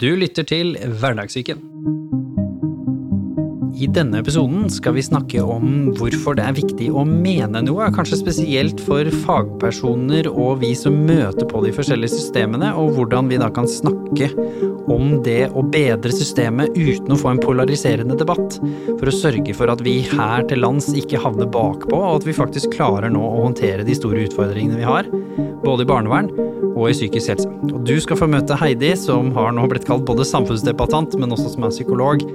Du lytter til Hverdagssyken. I denne episoden skal vi snakke om hvorfor det er viktig å mene noe, kanskje spesielt for fagpersoner og vi som møter på de forskjellige systemene, og hvordan vi da kan snakke om det å bedre systemet uten å få en polariserende debatt, for å sørge for at vi her til lands ikke havner bakpå, og at vi faktisk klarer nå å håndtere de store utfordringene vi har, både i barnevern og i psykisk helse. Og du skal få møte Heidi, som har nå blitt kalt både samfunnsdebattant, men også som er psykolog,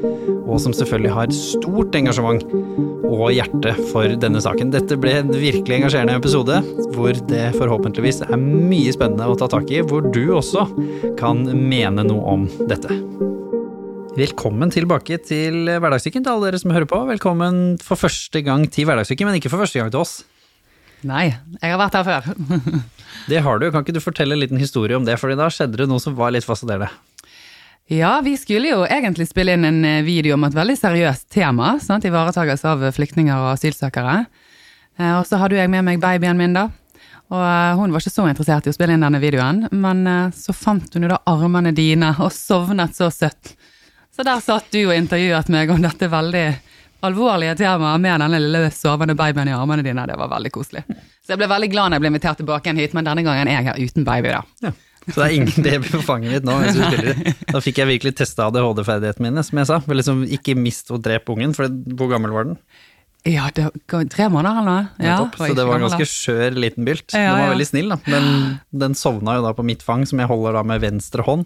og som selvfølgelig har stort engasjement og hjerte for denne saken. Dette ble en virkelig engasjerende episode, hvor det forhåpentligvis er mye spennende å ta tak i, hvor du også kan mene noe om dette. Velkommen tilbake til Hverdagssyken til alle dere som hører på. Velkommen for første gang til Hverdagssyken, men ikke for første gang til oss. Nei, jeg har vært her før. Det har du. Kan ikke du fortelle en liten historie om det, for da skjedde det noe som var litt fascinerende. Ja, vi skulle jo egentlig spille inn en eh, video om et veldig seriøst tema. Sant? Ivaretakelse av flyktninger og asylsøkere. Eh, Og så hadde jeg med meg babyen min, da. Og eh, hun var ikke så interessert i å spille inn denne videoen, men eh, så fant hun jo da armene dine og sovnet så søtt. Så der satt du og intervjuet meg om dette veldig alvorlige temaet med denne lille sovende babyen i armene dine. Det var veldig koselig. Så jeg ble veldig glad når jeg ble invitert tilbake igjen hit, men denne gangen er jeg her uten baby, da. Så det er ingen DB på fanget mitt nå. mens vi spiller. Da fikk jeg virkelig testa ADHD-ferdighetene mine, som jeg sa. Liksom ikke mist og drep ungen, for hvor gammel var den? Ja, det var tre måneder eller noe. Ja, så det var en ganske skjør liten bylt. Ja, Den var veldig snill, da. Men den sovna jo da på mitt fang, som jeg holder da med venstre hånd.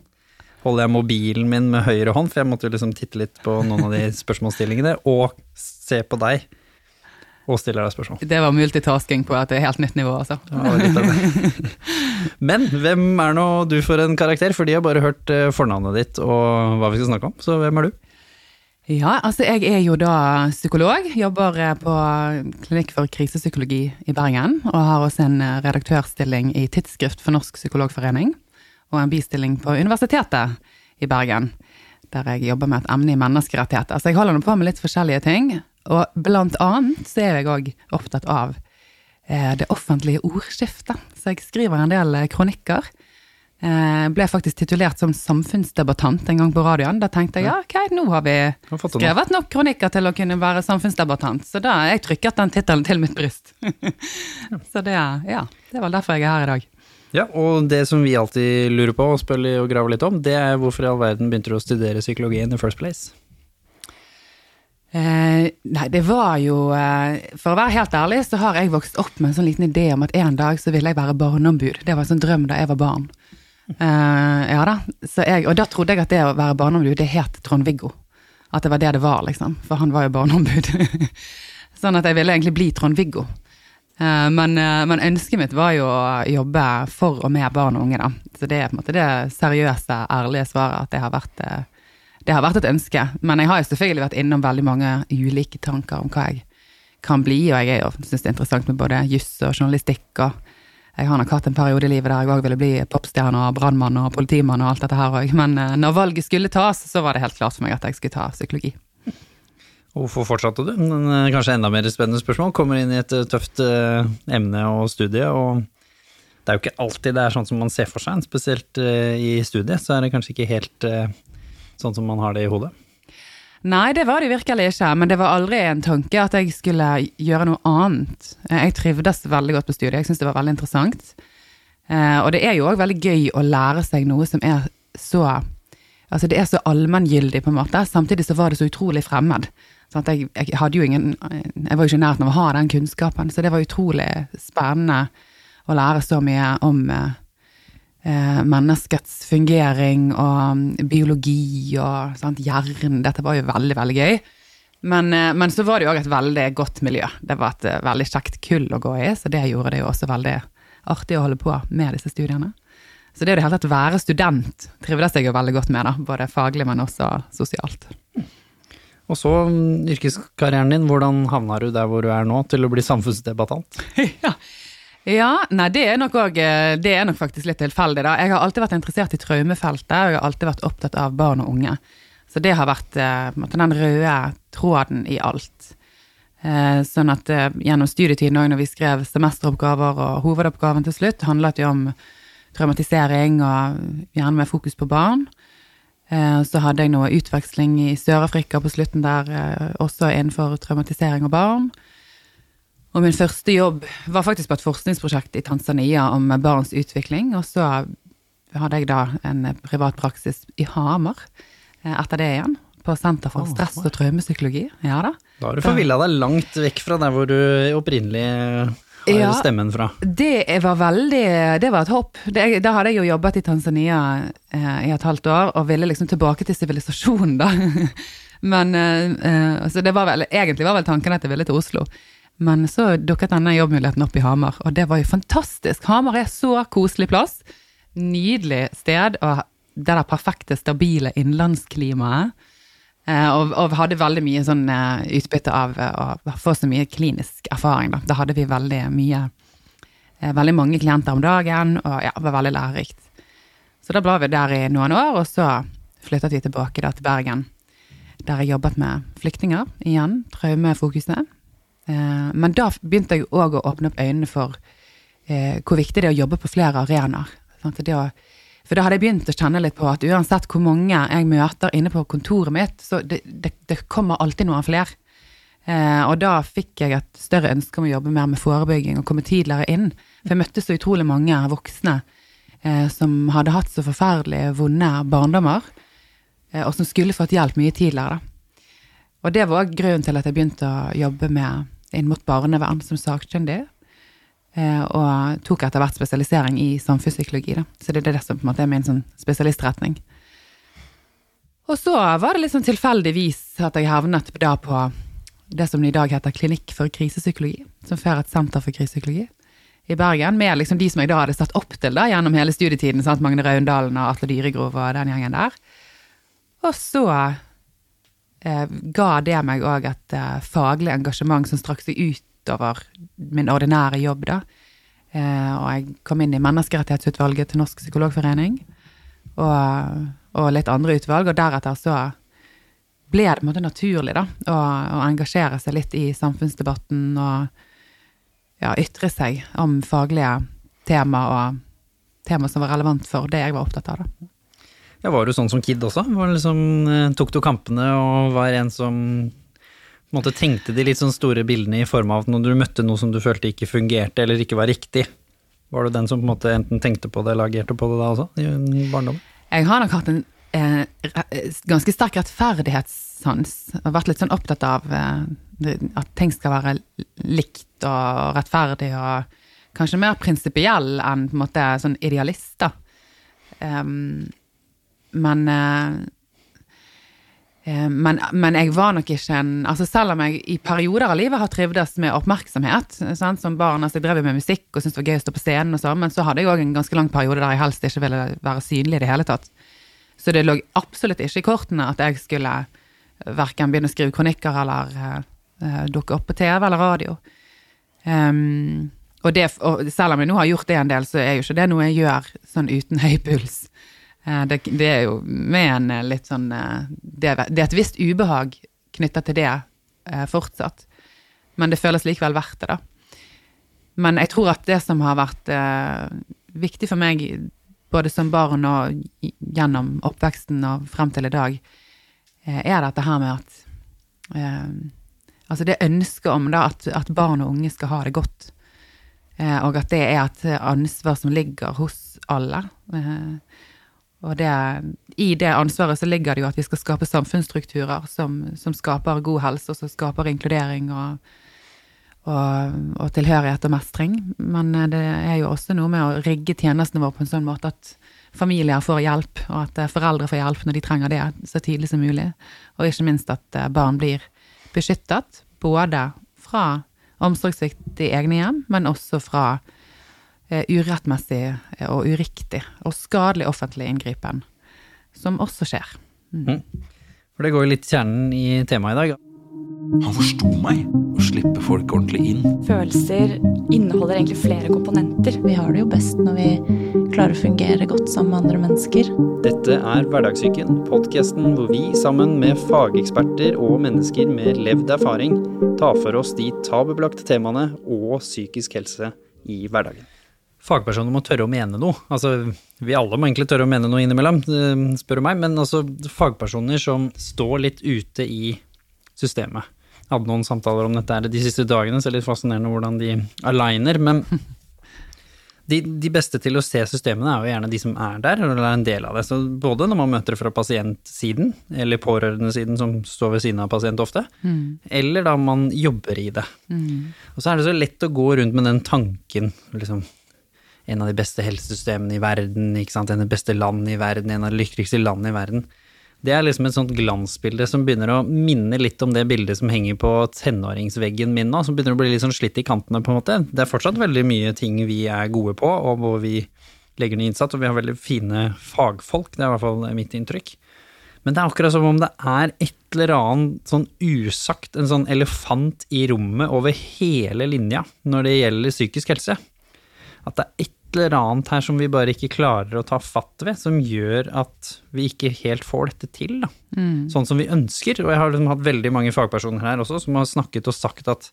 Holder jeg mobilen min med høyre hånd, for jeg måtte jo liksom titte litt på noen av de spørsmålsstillingene, og se på deg, og stiller deg spørsmål. Det var multitasking på et helt nytt nivå, altså. Men hvem er nå du for en karakter? For de har bare hørt eh, fornavnet ditt og hva vi skal snakke om, så hvem er du? Ja, altså jeg er jo da psykolog, jobber eh, på Klinikk for krisepsykologi i Bergen, og har også en eh, redaktørstilling i Tidsskrift for Norsk Psykologforening, og en bistilling på Universitetet i Bergen, der jeg jobber med et emne i menneskerettigheter. Så jeg holder nå på med litt forskjellige ting, og blant annet så er jeg òg opptatt av eh, det offentlige ordskiftet, så jeg skriver en del eh, kronikker. Jeg ble faktisk titulert som samfunnsdebattant en gang på radioen. Da tenkte jeg ja, ok, nå har vi skrevet nok kronikker til å kunne være samfunnsdebattant, så da jeg trykket den tittelen til mitt bryst. så det, ja, det var derfor jeg er her i dag. Ja, og det som vi alltid lurer på og spør og graver litt om, det er hvorfor i all verden begynte du å studere psykologi in the first place? Eh, nei, det var jo eh, For å være helt ærlig, så har jeg vokst opp med en sånn liten idé om at en dag så ville jeg være barneombud. Det var en sånn drøm da jeg var barn. Eh, ja da. Jeg, og da trodde jeg at det å være barneombud, det het Trond-Viggo. At det var det det var, liksom. For han var jo barneombud. sånn at jeg ville egentlig bli Trond-Viggo. Eh, men, eh, men ønsket mitt var jo å jobbe for og med barn og unge, da. Så det er på en måte det seriøse, ærlige svaret at det har vært eh, det har vært et ønske, men jeg har jo selvfølgelig vært innom veldig mange ulike tanker om hva jeg kan bli, og jeg syns det er interessant med både juss og journalistikk, og jeg har nok hatt en periode i livet der jeg òg ville bli popstjerne og brannmann og politimann og alt dette her òg, men eh, når valget skulle tas, så var det helt klart for meg at jeg skulle ta psykologi. Hvorfor fortsatte du? Men eh, kanskje enda mer spennende spørsmål. Kommer inn i et eh, tøft emne og studie, og det er jo ikke alltid det er sånn som man ser for seg. Spesielt i studiet, så er det kanskje ikke helt sånn som man har det i hodet. Nei, det var det virkelig ikke, men det var aldri en tanke at jeg skulle gjøre noe annet. Eh, Jeg trivdes veldig godt på studiet, jeg syntes det var veldig interessant. Eh, Og det er jo òg veldig gøy å lære seg noe som er så Altså det er så allmenngyldig, på en måte. Samtidig så var det så utrolig fremmed. Sånn jeg, jeg hadde jo ingen Jeg var jo ikke i nærheten av å ha den kunnskapen, så det var utrolig spennende å lære så mye om eh, eh, menneskets fungering og mm, biologi og sant, hjernen. Dette var jo veldig, veldig gøy. Men, eh, men så var det jo òg et veldig godt miljø. Det var et eh, veldig kjekt kull å gå i, så det gjorde det jo også veldig artig å holde på med disse studiene. Så det er jo det hele tatt å være student trivdes jeg jo veldig godt med, da. Både faglig, men også sosialt. Og så mm, yrkeskarrieren din, hvordan havna du der hvor du er nå, til å bli samfunnsdebattant? ja. Ja, nei det er nok også, Det er nok faktisk litt tilfeldig, da. Jeg har alltid vært interessert i traumefeltet, og jeg har alltid vært opptatt av barn og unge. Så det har vært eh, måte, den røde tråden i alt. Eh, Sånn at eh, gjennom studietiden òg, når vi skrev semesteroppgaver og hovedoppgaven til slutt, handlet jo om traumatisering og gjerne med fokus på barn. Eh, så hadde jeg noe utveksling i Sør-Afrika på slutten der, eh, også innenfor traumatisering av barn. Og min første jobb var faktisk på et forskningsprosjekt i Tanzania om barns utvikling. Og så hadde jeg da en privat praksis i Hamar etter det igjen. På Senter for stress og traumepsykologi. Ja da. Da har du forvilla deg langt vekk fra der hvor du opprinnelig har ja, stemmen fra. Det var veldig Det var et hopp. Det, da hadde jeg jo jobbet i Tanzania eh, i et halvt år, og ville liksom tilbake til sivilisasjonen, da. Men eh, Så det var vel Egentlig var vel tanken at jeg ville til Oslo. Men så dukket denne jobbmuligheten opp i Hamar, og det var jo fantastisk. Hamar er så koselig plass. Nydelig sted, og det der perfekte, stabile innlandsklimaet. Eh, og, og, hadde veldig mye sånn uh, utbytte av uh, å få så mye klinisk erfaring, da. Da hadde vi veldig mye Veldig mange klienter om dagen, og ja, det var veldig lærerikt. Så da ble vi der i noen år, og så flyttet vi tilbake da til Bergen. Der jeg jobbet med flyktninger, igjen, traumefokuset. Men da begynte jeg òg å åpne opp øynene for hvor viktig det er å jobbe på flere arenaer. For da hadde jeg begynt å kjenne litt på at uansett hvor mange jeg møter inne på kontoret mitt, så det, det, det kommer alltid noen flere. Eh, og da fikk jeg et større ønske om å jobbe mer med forebygging og komme tidligere inn. For jeg møtte så utrolig mange voksne eh, som hadde hatt så forferdelig vonde barndommer, eh, og som skulle fått hjelp mye tidligere. Da. Og det var grunnen til at jeg begynte å jobbe med inn mot barnevern som sakkyndig. Eh, og tok etter hvert spesialisering i samfunnspsykologi. Da. Så det er det som på en måte er min sånn spesialistretning. Og så var det litt sånn tilfeldigvis at jeg havnet da på det som i dag heter Klinikk for krisepsykologi, som før et senter for krisepsykologi i Bergen, med liksom de som jeg da hadde satt opp til da, gjennom hele studietiden. Sant? Magne Raundalen og Atle Dyregrov og den gjengen der. Og så ga det meg òg et eh, faglig engasjement som strakk seg ut utover min ordinære jobb, da. Eh, og jeg kom inn i menneskerettighetsutvalget til Norsk psykologforening, og, og, litt andre utvalg, og deretter så ble det på en måte naturlig, da, å, å engasjere seg litt i samfunnsdebatten og ja, ytre seg om faglige tema og tema som var relevant for det jeg var opptatt av, da. Ja, Var du sånn som kid også? Liksom, eh, tok du kampene og var en som måte tenkte de litt sånn store bildene i form av at når du møtte noe som du følte ikke fungerte eller ikke var riktig, var du den som på en måte enten tenkte på det eller agerte på det da også, i barndommen? Jeg har nok hatt en eh, ganske sterk rettferdighetssans, og vært litt sånn opptatt av eh, at ting skal være likt og rettferdig, og kanskje mer prinsipiell enn på en måte sånn idealist, da. Um, men eh, Eh, men, men, jeg var nok ikke en altså Selv om jeg i perioder av livet har trivdes med oppmerksomhet sant? som barn, altså jeg drev med musikk og syntes det var gøy å stå på scenen, og sånn, men så hadde jeg òg en ganske lang periode der jeg helst ikke ville være synlig i det hele tatt. Så det lå absolutt ikke i kortene at jeg skulle verken begynne å skrive kronikker eller uh, dukke opp på TV eller radio. Um, og, det, og selv om jeg nå har gjort det en del, så er jo ikke det noe jeg gjør sånn uten høy puls. Eh, det, det, er jo med en eh, litt sånn eh, det, det, er et visst ubehag knytta til det fortsatt. Men det føles likevel verdt det, da. Men jeg tror at det som har vært viktig for meg både som barn og gjennom oppveksten og frem til i dag, er dette her med at Altså det ønsket om da at, at, barn og unge skal ha det godt. og at det er et ansvar som ligger hos alle. Eh, og det, i det ansvaret så ligger det jo at vi skal skape samfunnsstrukturer som, som skaper god helse, og som skaper inkludering og, og, og, tilhørighet og mestring. Men eh, det er jo også noe med å rigge tjenestene våre på en sånn måte at familier får hjelp, og at eh, foreldre får hjelp når de trenger det så tidlig som mulig. Og ikke minst at eh, barn blir beskyttet, både fra omsorgssvikt i egne hjem, men også fra urettmessig eh, og uriktig og skadelig offentlig inngripen, som også skjer. Mm. Mm. For det går jo litt kjernen i temaet i dag. Han forsto meg. Å slippe folk ordentlig inn. Følelser inneholder egentlig flere komponenter. Vi har det jo best når vi klarer å fungere godt sammen med andre mennesker. Dette er Hverdagssyken, podkasten hvor vi sammen med fageksperter og mennesker med levd erfaring tar for oss de tabubelagte temaene og psykisk helse i hverdagen. Fagpersoner må tørre å mene noe. Altså, vi alle må egentlig tørre å mene noe innimellom, eh, spør du meg, men altså fagpersoner som står litt ute i systemet. Jeg hadde noen samtaler om dette de siste dagene, så det er litt fascinerende hvordan de aligner, men de, de beste til å se systemene er jo gjerne de som er der, eller er en del av det. Så både når man møter det fra pasientsiden, eller pårørendesiden som står ved siden av pasient ofte, eller da man jobber i det. Og så er det så lett å gå rundt med den tanken, liksom en av de beste helsesystemene i verden, ikke sant, en av de beste landene i verden, en av de lykkeligste landene i verden. Det er liksom et sånt glansbilde som begynner å minne litt om det bildet som henger på tenåringsveggen min nå, som begynner å bli litt sånn slitt i kantene, på en måte. Det er fortsatt veldig mye ting vi er gode på, og hvor vi legger ned innsats, og vi har veldig fine fagfolk, det er i hvert fall mitt inntrykk. Men det er akkurat som om det er et eller annet sånn usagt, en sånn elefant i rommet over hele linja når det gjelder psykisk helse. At det er et eller annet her som vi bare ikke klarer å ta fatt ved, som gjør at vi ikke helt får dette til, da. Sånn som vi ønsker. Og jeg har liksom hatt veldig mange fagpersoner her også som har snakket og sagt at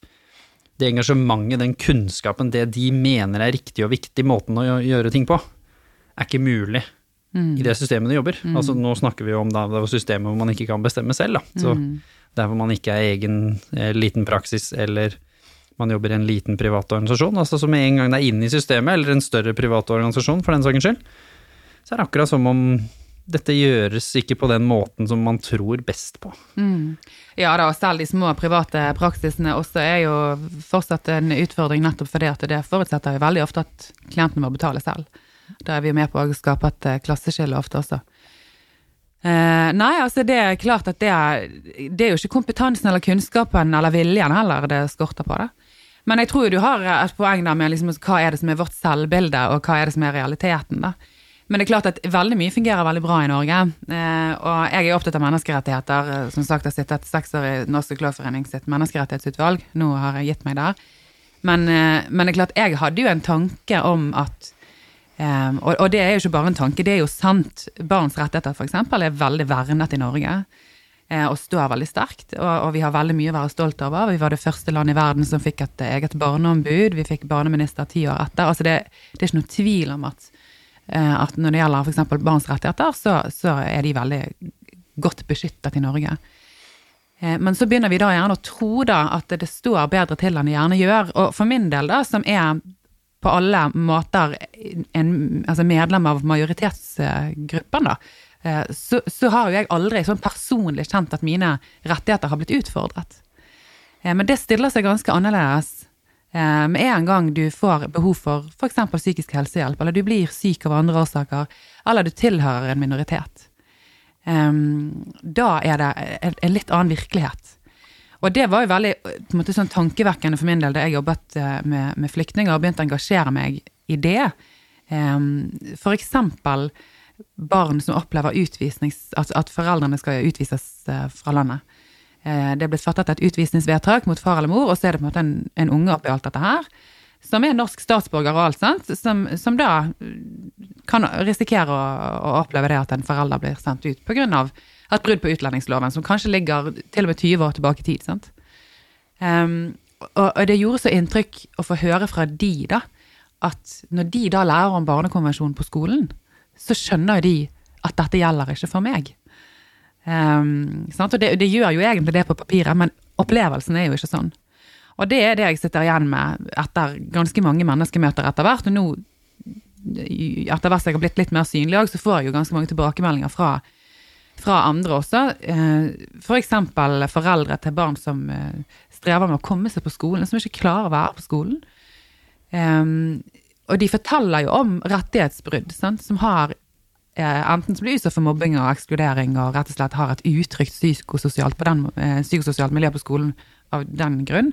det engasjementet, den kunnskapen, det de mener er riktig og viktig, måten å gjøre ting på, er ikke mulig i det systemet de jobber. Altså nå snakker vi jo om da, det systemet hvor man ikke kan bestemme selv, da. Så der hvor man ikke er egen eh, liten praksis eller man jobber i en liten privat organisasjon, altså så med en gang det er inne i systemet, eller en større privat organisasjon for den saks skyld, så er det akkurat som om dette gjøres ikke på den måten som man tror best på. Ja da, og selv de små private praksisene også er jo fortsatt en utfordring nettopp fordi at det forutsetter jo veldig ofte at klienten må betale selv. Da er vi jo med på å skape et eh, klasseskille ofte også. Eh, nei, altså det er klart at det er, det er jo ikke kompetansen eller kunnskapen eller viljen heller det skorter på det. Men jeg tror jo du har et poeng der med liksom, hva er det som er vårt selvbilde, og hva er det som er realiteten, da. Men det er klart at veldig mye fungerer veldig bra i Norge. Eh, og jeg er opptatt av menneskerettigheter. Eh, Som sagt, jeg har sittet seks år i Norsk Psykologforening sitt menneskerettighetsutvalg. Nå har jeg gitt meg der. Men, eh, men det er klart, jeg hadde jo en tanke om at eh, og, og det er jo ikke bare en tanke, det er jo sant. Barns rettigheter f.eks. er veldig vernet i Norge. Eh, Og står veldig sterkt, og, og vi har veldig mye å være stolt over. Vi var det første landet i verden som fikk et eget barneombud. Vi fikk barneminister ti år etter. Altså det, det er ikke noe tvil om at eh, at når det gjelder f.eks. barns rettigheter, så, så er de veldig godt beskyttet i Norge. Eh, Men så begynner vi da gjerne å tro da at det står bedre til enn det gjerne gjør. Og for min del, da, som er på alle måter en, altså medlem av majoritetsgruppen, da, så, så har jo jeg aldri sånn personlig kjent at mine rettigheter har blitt utfordret. Eh, Men det stiller seg ganske annerledes Eh, Med en gang du får behov for f.eks. psykisk helsehjelp, eller du blir syk av andre årsaker, eller du tilhører en minoritet, da er det en, litt annen virkelighet. Og det var jo veldig måte sånn tankevekkende for min del da jeg jobbet eh, med, med flyktninger og begynte å engasjere meg i det. Em, for eksempel barn som opplever utvisnings... At, at foreldrene skal utvises eh, fra landet. Eh, Det er blitt fattet et utvisningsvedtak mot far eller mor, og så er det på en måte en, en unge oppi alt dette her, som er norsk statsborger og alt, sant? Som, som da kan risikere å, å oppleve det at en forelder blir sendt ut pga. et brudd på utlendingsloven, som kanskje ligger til og med 20 år tilbake i tid. sant? Um, og, og det gjorde så inntrykk å få høre fra de, da, at når de da lærer om barnekonvensjonen på skolen, så skjønner de at dette gjelder ikke for meg. Um? Og det, det gjør jo egentlig det på papiret, men opplevelsen er jo ikke sånn. Og det er det jeg sitter igjen med etter ganske mange menneskemøter etter hvert. Og nå, etter hvert som jeg har blitt litt mer synlig òg, så får jeg jo ganske mange tilbakemeldinger fra, fra andre også. F.eks. For foreldre til barn som eh, strever med å komme seg på skolen, som ikke klarer å være på skolen. Um, og de forteller jo om rettighetsbrudd, sant, som har eh, enten som blir utsatt for mobbing og ekskludering og rett og slett har et utrygt psykososialt, den, eh, psykososialt miljø på skolen av den grunn,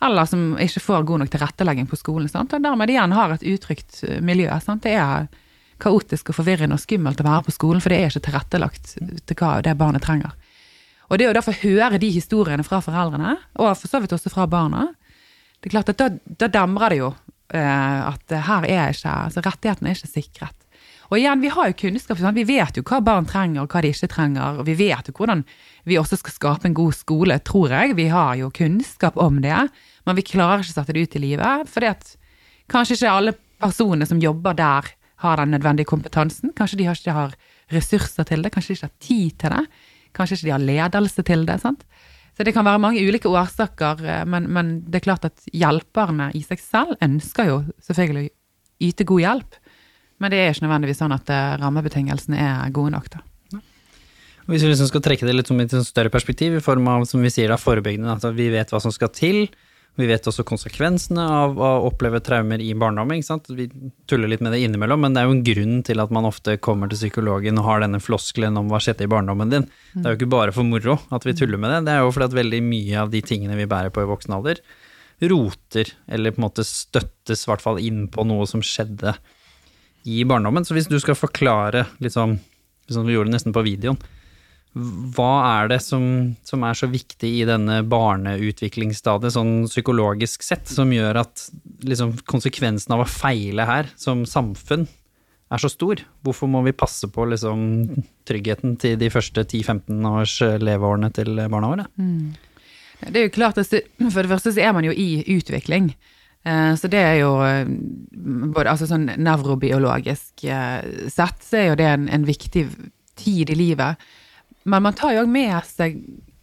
eller som ikke får god nok tilrettelegging på skolen, sant, og dermed igjen har et utrygt eh, miljø. Sant. Det er kaotisk og forvirrende og skummelt å være på skolen, for det er ikke tilrettelagt til hva det barnet trenger. Og det å få høre de historiene fra foreldrene, og for så vidt også fra barna, det er klart at da, da demrer det jo at her er ikke, altså rettighetene er ikke sikret. Og igjen, vi har jo kunnskap, vi vet jo hva barn trenger og hva de ikke trenger, og vi vet jo hvordan vi også skal skape en god skole, tror jeg. Vi har jo kunnskap om det, men vi klarer ikke å sette det ut i livet, at kanskje ikke alle personene som jobber der, har den nødvendige kompetansen. Kanskje de ikke har ressurser til det, kanskje de ikke har tid til det. Kanskje ikke de har ledelse til det. sant? Så det kan være mange ulike årsaker, eh, men, men det er klart at hjelperne i seg selv ønsker jo selvfølgelig å yte god hjelp. Men det er ikke nødvendigvis sånn at eh, rammebetingelsene er gode nok, da. Hvis vi liksom skal trekke det litt som et større perspektiv, i form av som vi sier da, forebyggende, at vi vet hva som skal til. Vi vet også konsekvensene av å oppleve traumer i barndommen. ikke sant? Vi tuller litt med det innimellom, men det er jo en grunn til at man ofte kommer til psykologen og har denne floskelen om hva skjedde i barndommen din. Det er jo ikke bare for moro at vi tuller med det, det er jo fordi at veldig mye av de tingene vi bærer på i voksen alder, roter, eller på en måte støttes i hvert fall inn på noe som skjedde i barndommen. Så hvis du skal forklare, litt sånn, som vi gjorde nesten på videoen, hva er det som, som, er så viktig i denne barneutviklingsstadiet, sånn psykologisk sett, som gjør at liksom, konsekvensen av å feile her som samfunn er så stor? Hvorfor må vi passe på liksom, tryggheten til de første 10-15 års leveårene til barna våre? Mm. Det er jo klart at For det første så er man jo i utvikling. Eh, så det er jo eh, både altså sånn nevrobiologisk eh, sett, så er jo det en, en viktig tid i livet men man tar jo òg med seg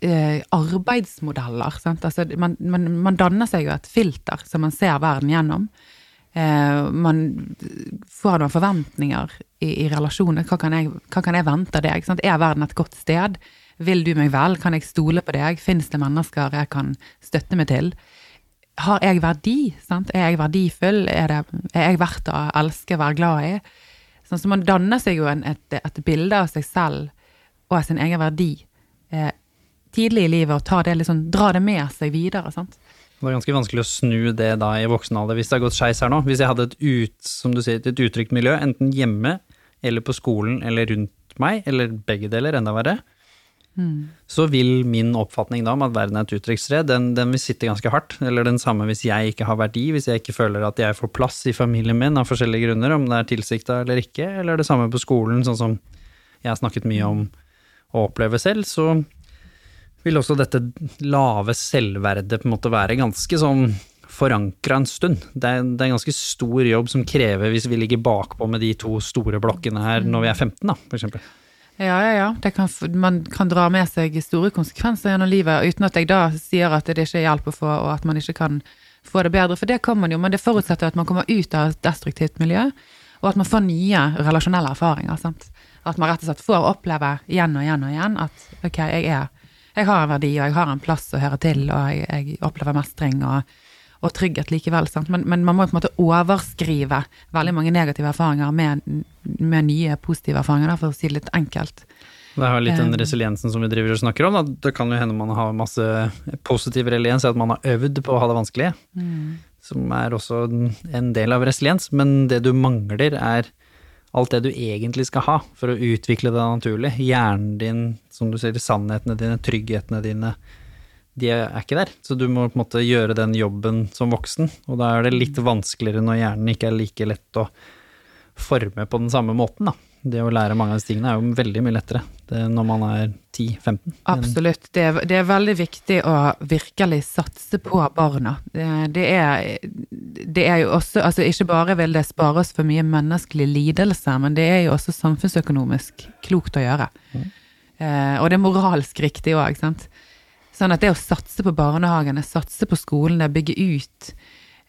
eh, arbeidsmodeller. Altså, man, man, man, danner seg jo et filter som man ser verden gjennom. Eh, man får noen forventninger i, i relasjoner. Hva kan, jeg, hva kan jeg vente av deg? Sant? Er verden et godt sted? Vil du meg vel? Kan jeg stole på deg? Fins det mennesker jeg kan støtte meg til? Har jeg verdi? Sant? Er jeg verdifull? Er, det, er jeg verdt å elske, være glad i? Sånn, så man danner seg jo en, et, et bilde av seg selv og sin egen verdi eh, tidlig i livet, og ta det liksom, dra det med seg videre. sant? Det er ganske vanskelig å snu det da i voksen alder, hvis det har gått skeis her nå. Hvis jeg hadde et ut, som du sier, et utrygt miljø, enten hjemme eller på skolen eller rundt meg, eller begge deler, enda verre, mm. så vil min oppfatning da om at verden er et utrygt sted, den, den, vil sitte ganske hardt. Eller den samme hvis jeg ikke har verdi, hvis jeg ikke føler at jeg får plass i familien min av forskjellige grunner, om det er tilsikta eller ikke, eller det samme på skolen, sånn som jeg har snakket mye om å oppleve selv, så vil også dette lave selvverdet på en måte være ganske sånn forankra en stund. Det er, det er, en ganske stor jobb som krever hvis vi ligger bakpå med de to store blokkene her når vi er 15, da, f.eks. Ja, ja, ja. Kan, man kan dra med seg store konsekvenser gjennom livet, uten at jeg da sier at det ikke er hjelp å få, og at man ikke kan få det bedre. For det kan man jo, men det forutsetter at man kommer ut av et destruktivt miljø, og at man får nye relasjonelle erfaringer. sant? At man rett og slett får oppleve igjen og igjen og igjen at ok, jeg er Jeg har en verdi, og jeg har en plass å høre til, og jeg, jeg opplever mestring og, og trygghet likevel. Men, men, man må på en måte overskrive veldig mange negative erfaringer med, med nye positive erfaringer, for å si det litt enkelt. Det er litt den eh. resiliensen som vi driver og snakker om. Da. Det kan jo hende man har masse positiv resiliens, at man har øvd på å ha det vanskelig. Mm. Som er også en del av resiliens. Men det du mangler, er alt det du egentlig skal ha for å utvikle det naturlig. Hjernen din, som du sier, sannhetene dine, trygghetene dine, de er ikke der. Så du må på en måte gjøre den jobben som voksen, og da er det litt vanskeligere når hjernen ikke er like lett å forme på den samme måten, da det å lære mange av disse tingene er jo veldig mye lettere når man er 10-15. Absolutt. Det er, det er, veldig viktig å virkelig satse på barna. Det, det, er, det, er, jo også Altså ikke bare vil det spare oss for mye menneskelig lidelse, men det er jo også samfunnsøkonomisk klokt å gjøre. Mm. Eh, og det er moralsk riktig òg, sant. Sånn at det å satse på barnehagene, satse på skolene, bygge ut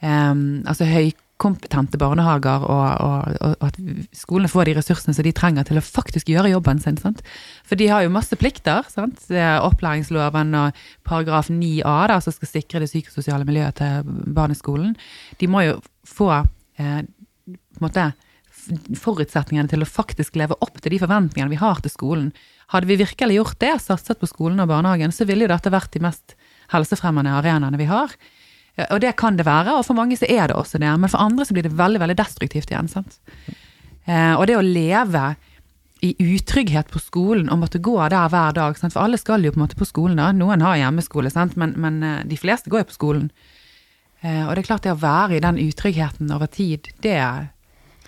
eh, altså høy kompetente barnehager, og, og, og, at skolene får de ressursene som de trenger til å faktisk gjøre jobben sin. Sant? For de har jo masse plikter. Sant? Opplæringsloven og paragraf 9a da, som skal sikre det psykososiale miljøet til barneskolen. De må jo få eh, på måte, forutsetningene til å faktisk leve opp til de forventningene vi har til skolen. Hadde vi virkelig gjort det, satset på skolen og barnehagen, så ville jo dette vært de mest helsefremmende arenaene vi har. Og det kan det være, og for mange så er det også det. Men for andre så blir det veldig veldig destruktivt igjen. sant? Eh, og det å leve i utrygghet på skolen og måtte gå der hver dag. Sant? For alle skal jo på en måte på skolen. da. Noen har hjemmeskole, sant? Men, men eh, de fleste går jo på skolen. Eh, og det er klart det å være i den utryggheten over tid, det,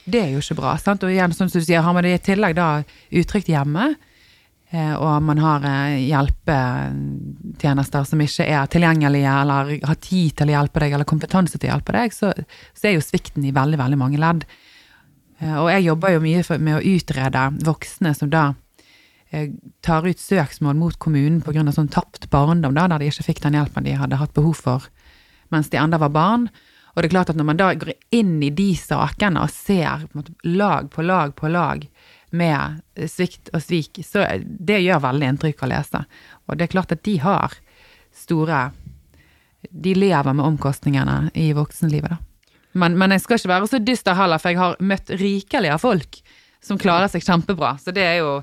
det er jo ikke bra. sant? Og igjen, som du sier, har man det i tillegg da utrygt hjemme, og man har eh, hjelpetjenester som ikke er tilgjengelige, eller har tid til å hjelpe deg, eller kompetanse til å hjelpe deg, så, så er jo svikten i veldig, veldig mange ledd. Eh, Og jeg jobber jo mye for, med å utrede voksne som da eh, tar ut søksmål mot kommunen pga. sånn tapt barndom, da, der de ikke fikk den hjelpen de hadde hatt behov for mens de enda var barn. Og det er klart at når man da går inn i de sakene og ser på måte, lag på lag på lag med svikt og svik, så det gjør veldig inntrykk å lese. Og det er klart at de har store De lever med omkostningene i voksenlivet, da. Men, men jeg skal ikke være så dyster heller, for jeg har møtt rikelig av folk som klarer seg kjempebra. Så det er jo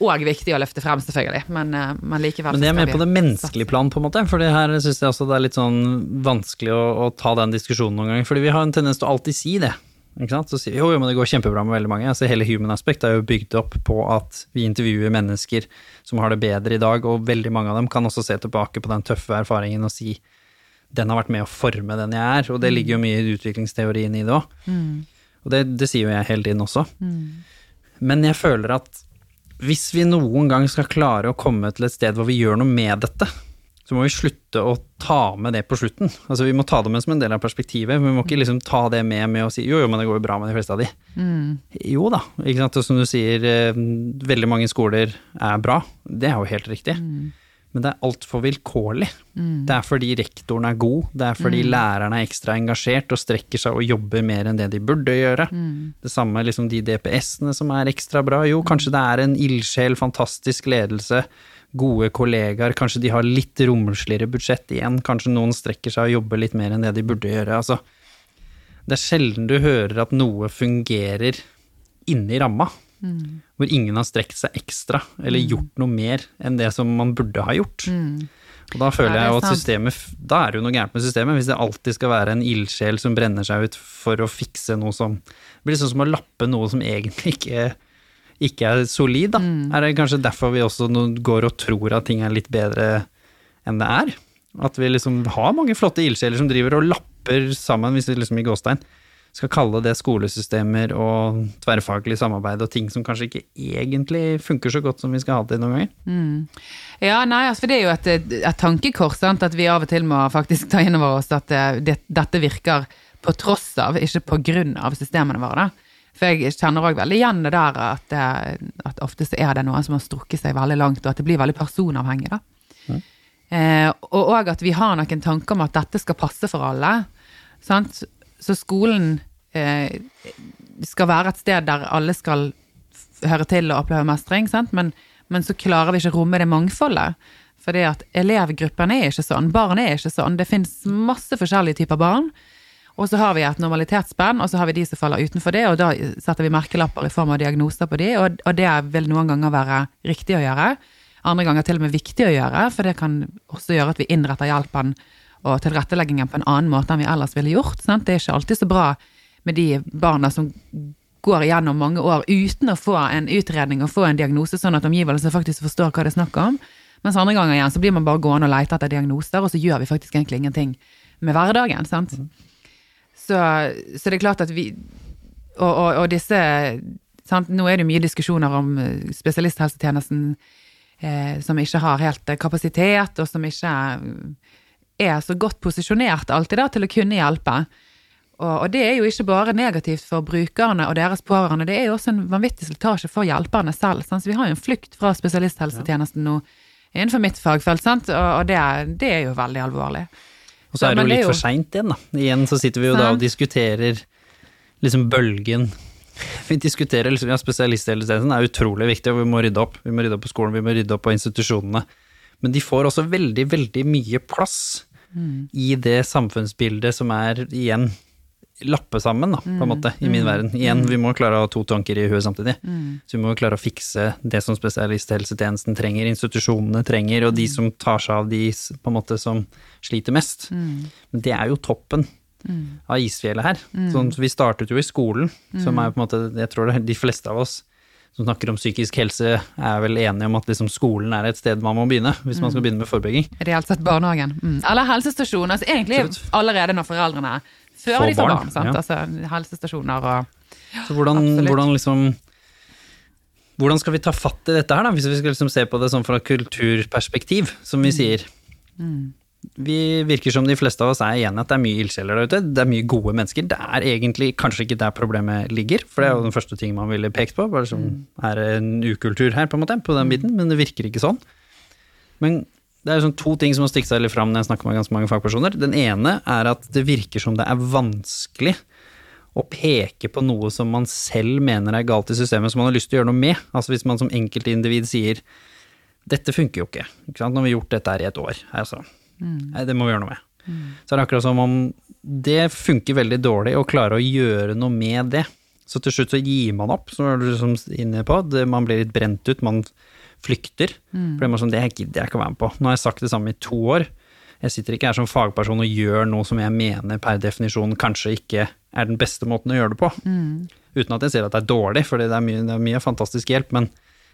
òg viktig å løfte frem, selvfølgelig. Men, eh, men likevel Men det er mer på det menneskelige plan, på en måte. For her syns jeg også det er litt sånn vanskelig å, å ta den diskusjonen noen ganger. Fordi vi har en tendens til å alltid si det. Ikke sant? Så sier vi jo, jo, men det går kjempebra med veldig mange. Altså, hele human aspect er jo bygd opp på at vi intervjuer mennesker som har det bedre i dag, og veldig mange av dem kan også se tilbake på den tøffe erfaringen og si den har vært med å forme den jeg er, og det ligger jo mye i utviklingsteorien i det òg. Og det, det sier jo jeg hele tiden også. Men jeg føler at hvis vi noen gang skal klare å komme til et sted hvor vi gjør noe med dette, så må vi slutte å ta med det på slutten. Altså Vi må ta det med som en del av perspektivet. men Vi må ikke liksom ta det med med å si jo, jo, men det går jo bra med de fleste av de. Jo da, ikke sant. Og som du sier, eh, veldig mange skoler er bra. Det er jo helt riktig. Men det er altfor vilkårlig. Det er fordi rektoren er god, det er fordi læreren er ekstra engasjert og strekker seg og jobber mer enn det de burde gjøre. Det samme liksom de DPS-ene som er ekstra bra. Jo, kanskje det er en ildsjel, fantastisk ledelse, gode kollegaer, kanskje de har litt romsligere budsjett igjen, kanskje noen strekker seg og jobber litt mer enn det de burde gjøre. Altså, det er sjelden du hører at noe fungerer inni ramma. Hvor ingen har strekt seg ekstra, eller gjort noe mer enn det som man burde ha gjort. Og da føler er jeg at systemet Da er det jo noe gærent med systemet, hvis det alltid skal være en ildsjel som brenner seg ut for å fikse noe som Det blir sånn som å lappe noe som egentlig ikke, ikke er solid, da. Er det kanskje derfor vi også går og tror at ting er litt bedre enn det er? At vi liksom har mange flotte ildsjeler som driver og lapper sammen, hvis vi liksom i gåstein skal kalle det skolesystemer og tverrfaglig samarbeid og ting som kanskje ikke egentlig funker så godt som vi skal ha det noen ganger. Ja, nei, altså, for det er jo et, et tankekors, sant? at vi av og til må faktisk ta inn over oss at eh, det, dette virker på tross av, ikke på grunn av systemene våre. Da. For jeg kjenner òg veldig igjen det der at, eh, at ofte så er det noen som har strukket seg veldig langt, og at det blir veldig personavhengig, da. Eh, og òg at vi har noen tanker om at dette skal passe for alle. Sant? Så skolen eh, skal være et sted der alle skal høre til og oppleve mestring, sant? Men, men så klarer vi ikke å romme det mangfoldet. Fordi at elevgruppen er ikke sånn, barn er ikke sånn. Det finnes masse forskjellige typer barn. Og så har vi et normalitetsspenn, og så har vi de som faller utenfor det, og da setter vi merkelapper i form av diagnoser på de, og, og det vil noen ganger være riktig å gjøre. Andre ganger til og med viktig å gjøre, for det kan også gjøre at vi innretter hjelpen og tilretteleggingen på en annen måte enn vi ellers ville gjort. Sant? Det er ikke alltid så bra med de barna som går igjennom mange år uten å få en utredning og få en diagnose, sånn at omgivelsene faktisk forstår hva det er snakk om. Mens andre ganger igjen så blir man bare gående og lete etter diagnoser, og så gjør vi faktisk egentlig ingenting med hverdagen. sant? Så, så det er klart at vi Og, og, og disse sant? Nå er det mye diskusjoner om eh, spesialisthelsetjenesten eh, som ikke har helt eh, kapasitet, og som ikke eh, er så godt posisjonert alltid da, til å kunne hjelpe. Og, og det er jo ikke bare negativt for brukerne og deres pårørende, det er jo også en vanvittig slitasje for hjelperne selv. Sant? Så vi har jo en flukt fra spesialisthelsetjenesten nå innenfor mitt fagfelt, sant? og, og det, det er jo veldig alvorlig. Og så er det jo jo det litt jo- for seint igjen, da. Igjen så sitter vi jo da og diskuterer liksom bølgen. Vi diskuterer liksom, ja, Spesialisthelsetjenesten er utrolig viktig, og vi må rydde opp. Vi må rydde opp på skolen, vi må rydde opp på institusjonene. Men de får også veldig, veldig mye plass i det samfunnsbildet som er igjen lappe sammen, da, på en måte, i min verden. Igjen, vi må klare å ha to tanker i huet samtidig. Så vi må klare å fikse det som spesialisthelsetjenesten trenger, institusjonene trenger, og de som tar seg av de på en måte som sliter mest. Men det er jo toppen av isfjellet her. Sånn, vi startet jo i skolen, som er på en måte, jeg tror det, er de fleste av oss som snakker om psykisk helse, er vel enige om at liksom skolen er et sted man må begynne, hvis man skal begynne med forebygging. Reelt sett barnehagen. Mm. Eller helsestasjonen. Altså egentlig Absolutt. allerede når foreldrene Før de får barn, barn. sant? ja. Altså helsestasjoner og Så hvordan, hvordan liksom hvordan skal vi ta fatt i dette her, da, hvis vi skal liksom se på det sånn fra kulturperspektiv, som vi sier? Vi virker som de fleste av oss er enige at det er mye ildsjeler der ute. Det er mye gode mennesker. Det er egentlig kanskje ikke der problemet ligger, for det er jo den første ting man ville pekt på. Bare som er en ukultur her, på en måte, på den biten, men det virker ikke sånn. Men det er sånn to ting som har stikket seg litt fram når jeg snakker med ganske mange fagpersoner. Den ene er at det virker som det er vanskelig å peke på noe som man selv mener er galt i systemet, som man har lyst til å gjøre noe med. Altså hvis man som enkeltindivid sier dette funker jo ikke, ikke sant? nå har vi gjort dette her i et år. Altså, nei, det må vi gjøre noe med. Så er det akkurat som om det funker veldig dårlig å klare å gjøre noe med det. Så til slutt så gir man opp, som er du liksom inne på. Det, man blir litt brent ut, man flykter. For det er sånn, det gidder jeg ikke å være med på. Nå har jeg sagt det samme i to år. Jeg sitter ikke her som fagperson og gjør noe som jeg mener per definisjon kanskje ikke er den beste måten å gjøre det på. Uten at jeg sier at det er dårlig, for det er mye, det er mye fantastisk hjelp, men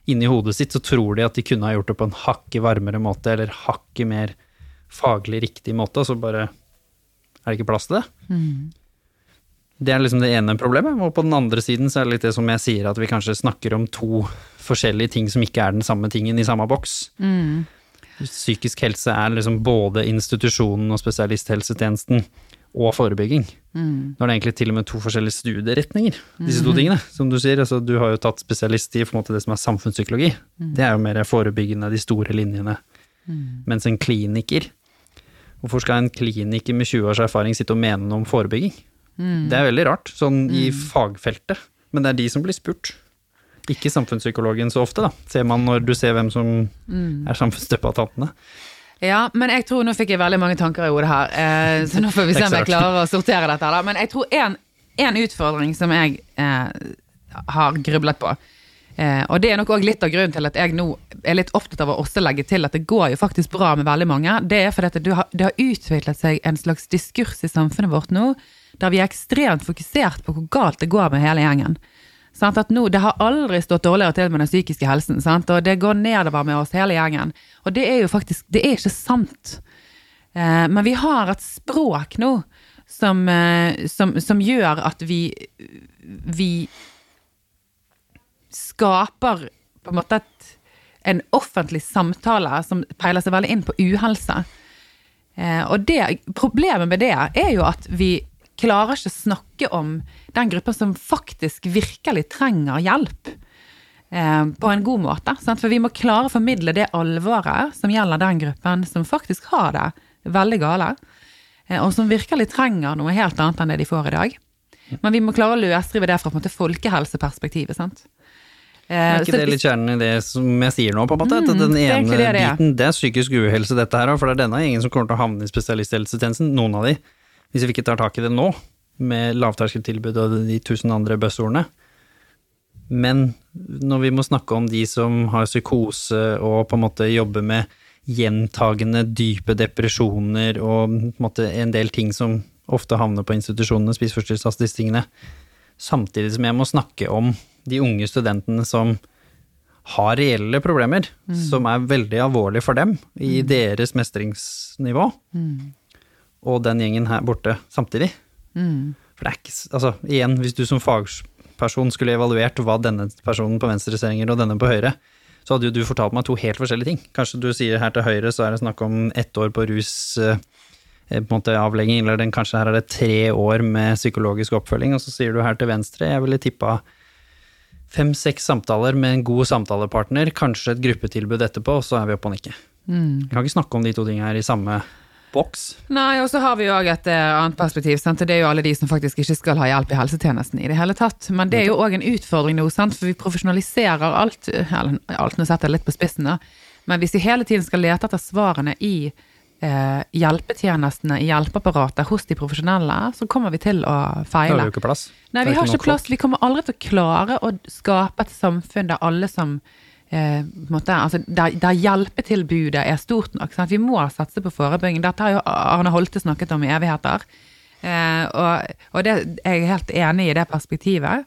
inni hodet sitt så tror de at de kunne ha gjort det på en hakket varmere måte, eller hakket mer faglig riktig måte, og så bare er det ikke plass til det. Det er liksom det ene problemet, og på den andre siden så er det litt det som jeg sier, at vi kanskje snakker om to forskjellige ting som ikke er den samme tingen i samme boks. Psykisk helse er liksom både institusjonen og spesialisthelsetjenesten og forebygging. Nå er det egentlig til og med to forskjellige studieretninger, disse to tingene. Som du sier, altså du har jo tatt spesialist i det som er samfunnspsykologi. Det er jo mer forebyggende, de store linjene. Mens en kliniker Hvorfor skal en kliniker med 20 års erfaring sitte og mene noe om forebygging? Det er veldig rart, sånn i fagfeltet. Men det er de som blir spurt. Ikke samfunnspsykologen så ofte, da, ser man når du ser hvem som er samfunnsdebattantene. Ja, men jeg tror, nå fikk jeg veldig mange tanker i hodet her, eh, så nå får vi se om jeg klarer å sortere dette. da. Men jeg tror en, en utfordring som jeg eh, har grublet på, eh, og det er nok òg litt av grunnen til at jeg nå er litt opptatt av å også legge til at det går jo faktisk bra med veldig mange, det er fordi det har, det har utviklet seg en slags diskurs i samfunnet vårt nå, der vi er ekstremt fokusert på hvor galt det går med hele gjengen. Sant? At nå, Det har aldri stått dårligere til med den psykiske helsen, sant? og det går nedover med oss hele gjengen. Og det er jo faktisk Det er ikke sant. Eh, men vi har et språk nå som, eh, som, som gjør at vi, vi skaper på en måte et, en offentlig samtale som peiler seg veldig inn på uhelse. Eh, og det, problemet med det er jo at vi klarer ikke snakke om den gruppen som faktisk virkelig trenger hjelp. Eh, på en god måte. Sant? For vi må klare å formidle det alvoret som gjelder den gruppen som faktisk har det veldig gale. eh, Og som virkelig trenger noe helt annet enn det de får i dag. Men vi må klare å løsrive det fra på en måte folkehelseperspektivet. sant? Eh, Er ikke så det litt kjernen i det som jeg sier nå, på en måte? Mm, den ene det det biten, det er psykisk uhelse dette her, for det er denne gjengen som kommer til å havne i spesialisthelsetjenesten, noen av de, hvis vi ikke tar tak i det nå, med lavterskeltilbud og de tusen andre buzzordene. Men når vi må snakke om de som har psykose og på en måte jobber med gjentagende dype depresjoner og på en, måte en del ting som ofte havner på institusjonene, spiseforstyrrelser, disse tingene, samtidig som jeg må snakke om de unge studentene som har reelle problemer, som er veldig alvorlige for dem i deres mestringsnivå, og den gjengen her borte samtidig. For det er ikke Altså, igjen, hvis du som fagperson skulle evaluert hva denne personen på venstre trenger og denne på høyre, så hadde jo du fortalt meg to helt forskjellige ting. Kanskje du sier her til høyre så er det snakk om ett år på rus eh, eh, på en måte avlegging, eller den, kanskje her er det tre år med psykologisk oppfølging, og så sier du her til venstre, jeg ville tippa fem-seks samtaler med en god samtalepartner, kanskje et gruppetilbud etterpå, og så er vi oppe og nikke. Vi kan ikke snakke om de to tingene her i samme boks. Nei, og så har vi jo òg et eh, annet perspektiv. Sant? Det er jo alle de som faktisk ikke skal ha hjelp i helsetjenesten i det hele tatt. Men det er jo òg en utfordring nå, sant? for vi profesjonaliserer alt. Eller alt, nå setter jeg litt på spissen, da. Men hvis vi hele tiden skal lete etter svarene i eh, hjelpetjenestene, i hjelpeapparatet, hos de profesjonelle, så kommer vi til å Da har feile. vi jo ikke plass. Nei, vi har ikke plass. Vi kommer aldri til å klare å skape et samfunn der alle som eh, måte, altså, der, der hjelpetilbudet er stort nok. Sant? Vi må satse på forebygging. Dette har jo Arne Holte snakket om i evigheter. Eh, og, og det, jeg er helt enig i det perspektivet.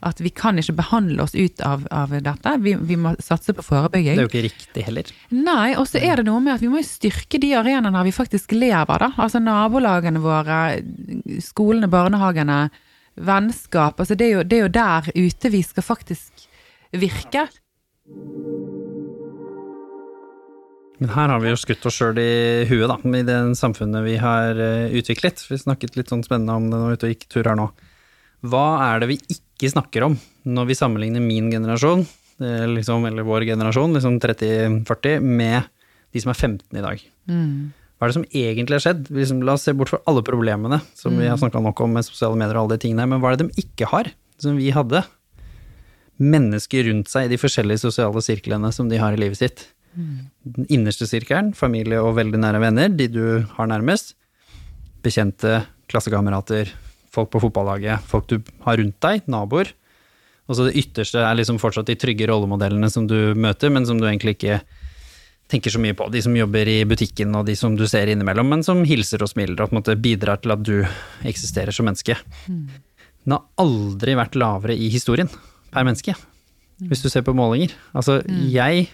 At vi kan ikke behandle oss ut av, av dette. Vi, vi må satse på forebygging. Det er jo ikke riktig heller. Nei, og så er det noe med at vi må styrke de arenaene vi faktisk lever, da. Altså nabolagene våre, skolene, barnehagene, vennskap. Altså det er jo, det er jo der ute vi skal faktisk virke. Men her har vi jo skutt oss sjøl i huet, da, i det samfunnet vi har eh, utviklet. Vi snakket litt sånn spennende om det når vi ute og gikk tur her nå. Hva er det vi ikke snakker om når vi sammenligner min generasjon, eh, liksom, eller vår generasjon, liksom 30-40, med de som er 15 i dag? Hva er det som egentlig har skjedd? Liksom, la oss se bort fra alle problemene som vi har snakka nok om med sosiale medier og alle de tingene, men hva er det de ikke har, som vi hadde? Mennesker rundt seg i de forskjellige sosiale sirklene som de har i livet sitt. Den innerste sirkelen, familie og veldig nære venner, de du har nærmest. Bekjente, klassekamerater, folk på fotballaget, folk du har rundt deg, naboer. Og så det ytterste er liksom fortsatt de trygge rollemodellene som du møter, men som du egentlig ikke tenker så mye på. De som jobber i butikken og de som du ser innimellom, men som hilser og smiler og på en måte bidrar til at du eksisterer som menneske. Den har aldri vært lavere i historien per menneske, hvis du ser på målinger. Altså, jeg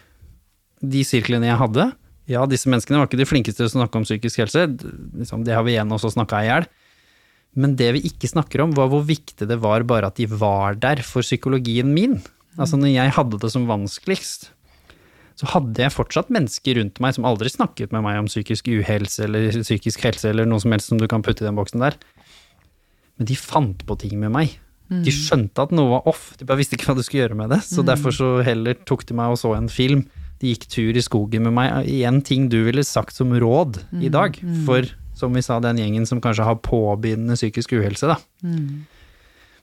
de sirklene jeg hadde, ja, disse menneskene var ikke de flinkeste til å snakke om psykisk helse, liksom, det har vi igjen også snakka i hjel. Men det vi ikke snakker om, var hvor viktig det var bare at de var der for psykologien min. Altså når jeg hadde det som vanskeligst, så hadde jeg fortsatt mennesker rundt meg som aldri snakket med meg om psykisk uhelse eller psykisk helse eller noe som helst som du kan putte i den boksen der. Men de fant på ting med meg. De skjønte at noe var off, de bare visste ikke hva de skulle gjøre med det. Så derfor så heller tok de meg og så en film. De gikk tur i skogen med meg. Igjen ting du ville sagt som råd i dag. For som vi sa, den gjengen som kanskje har påbegynnende psykisk uhelse, da.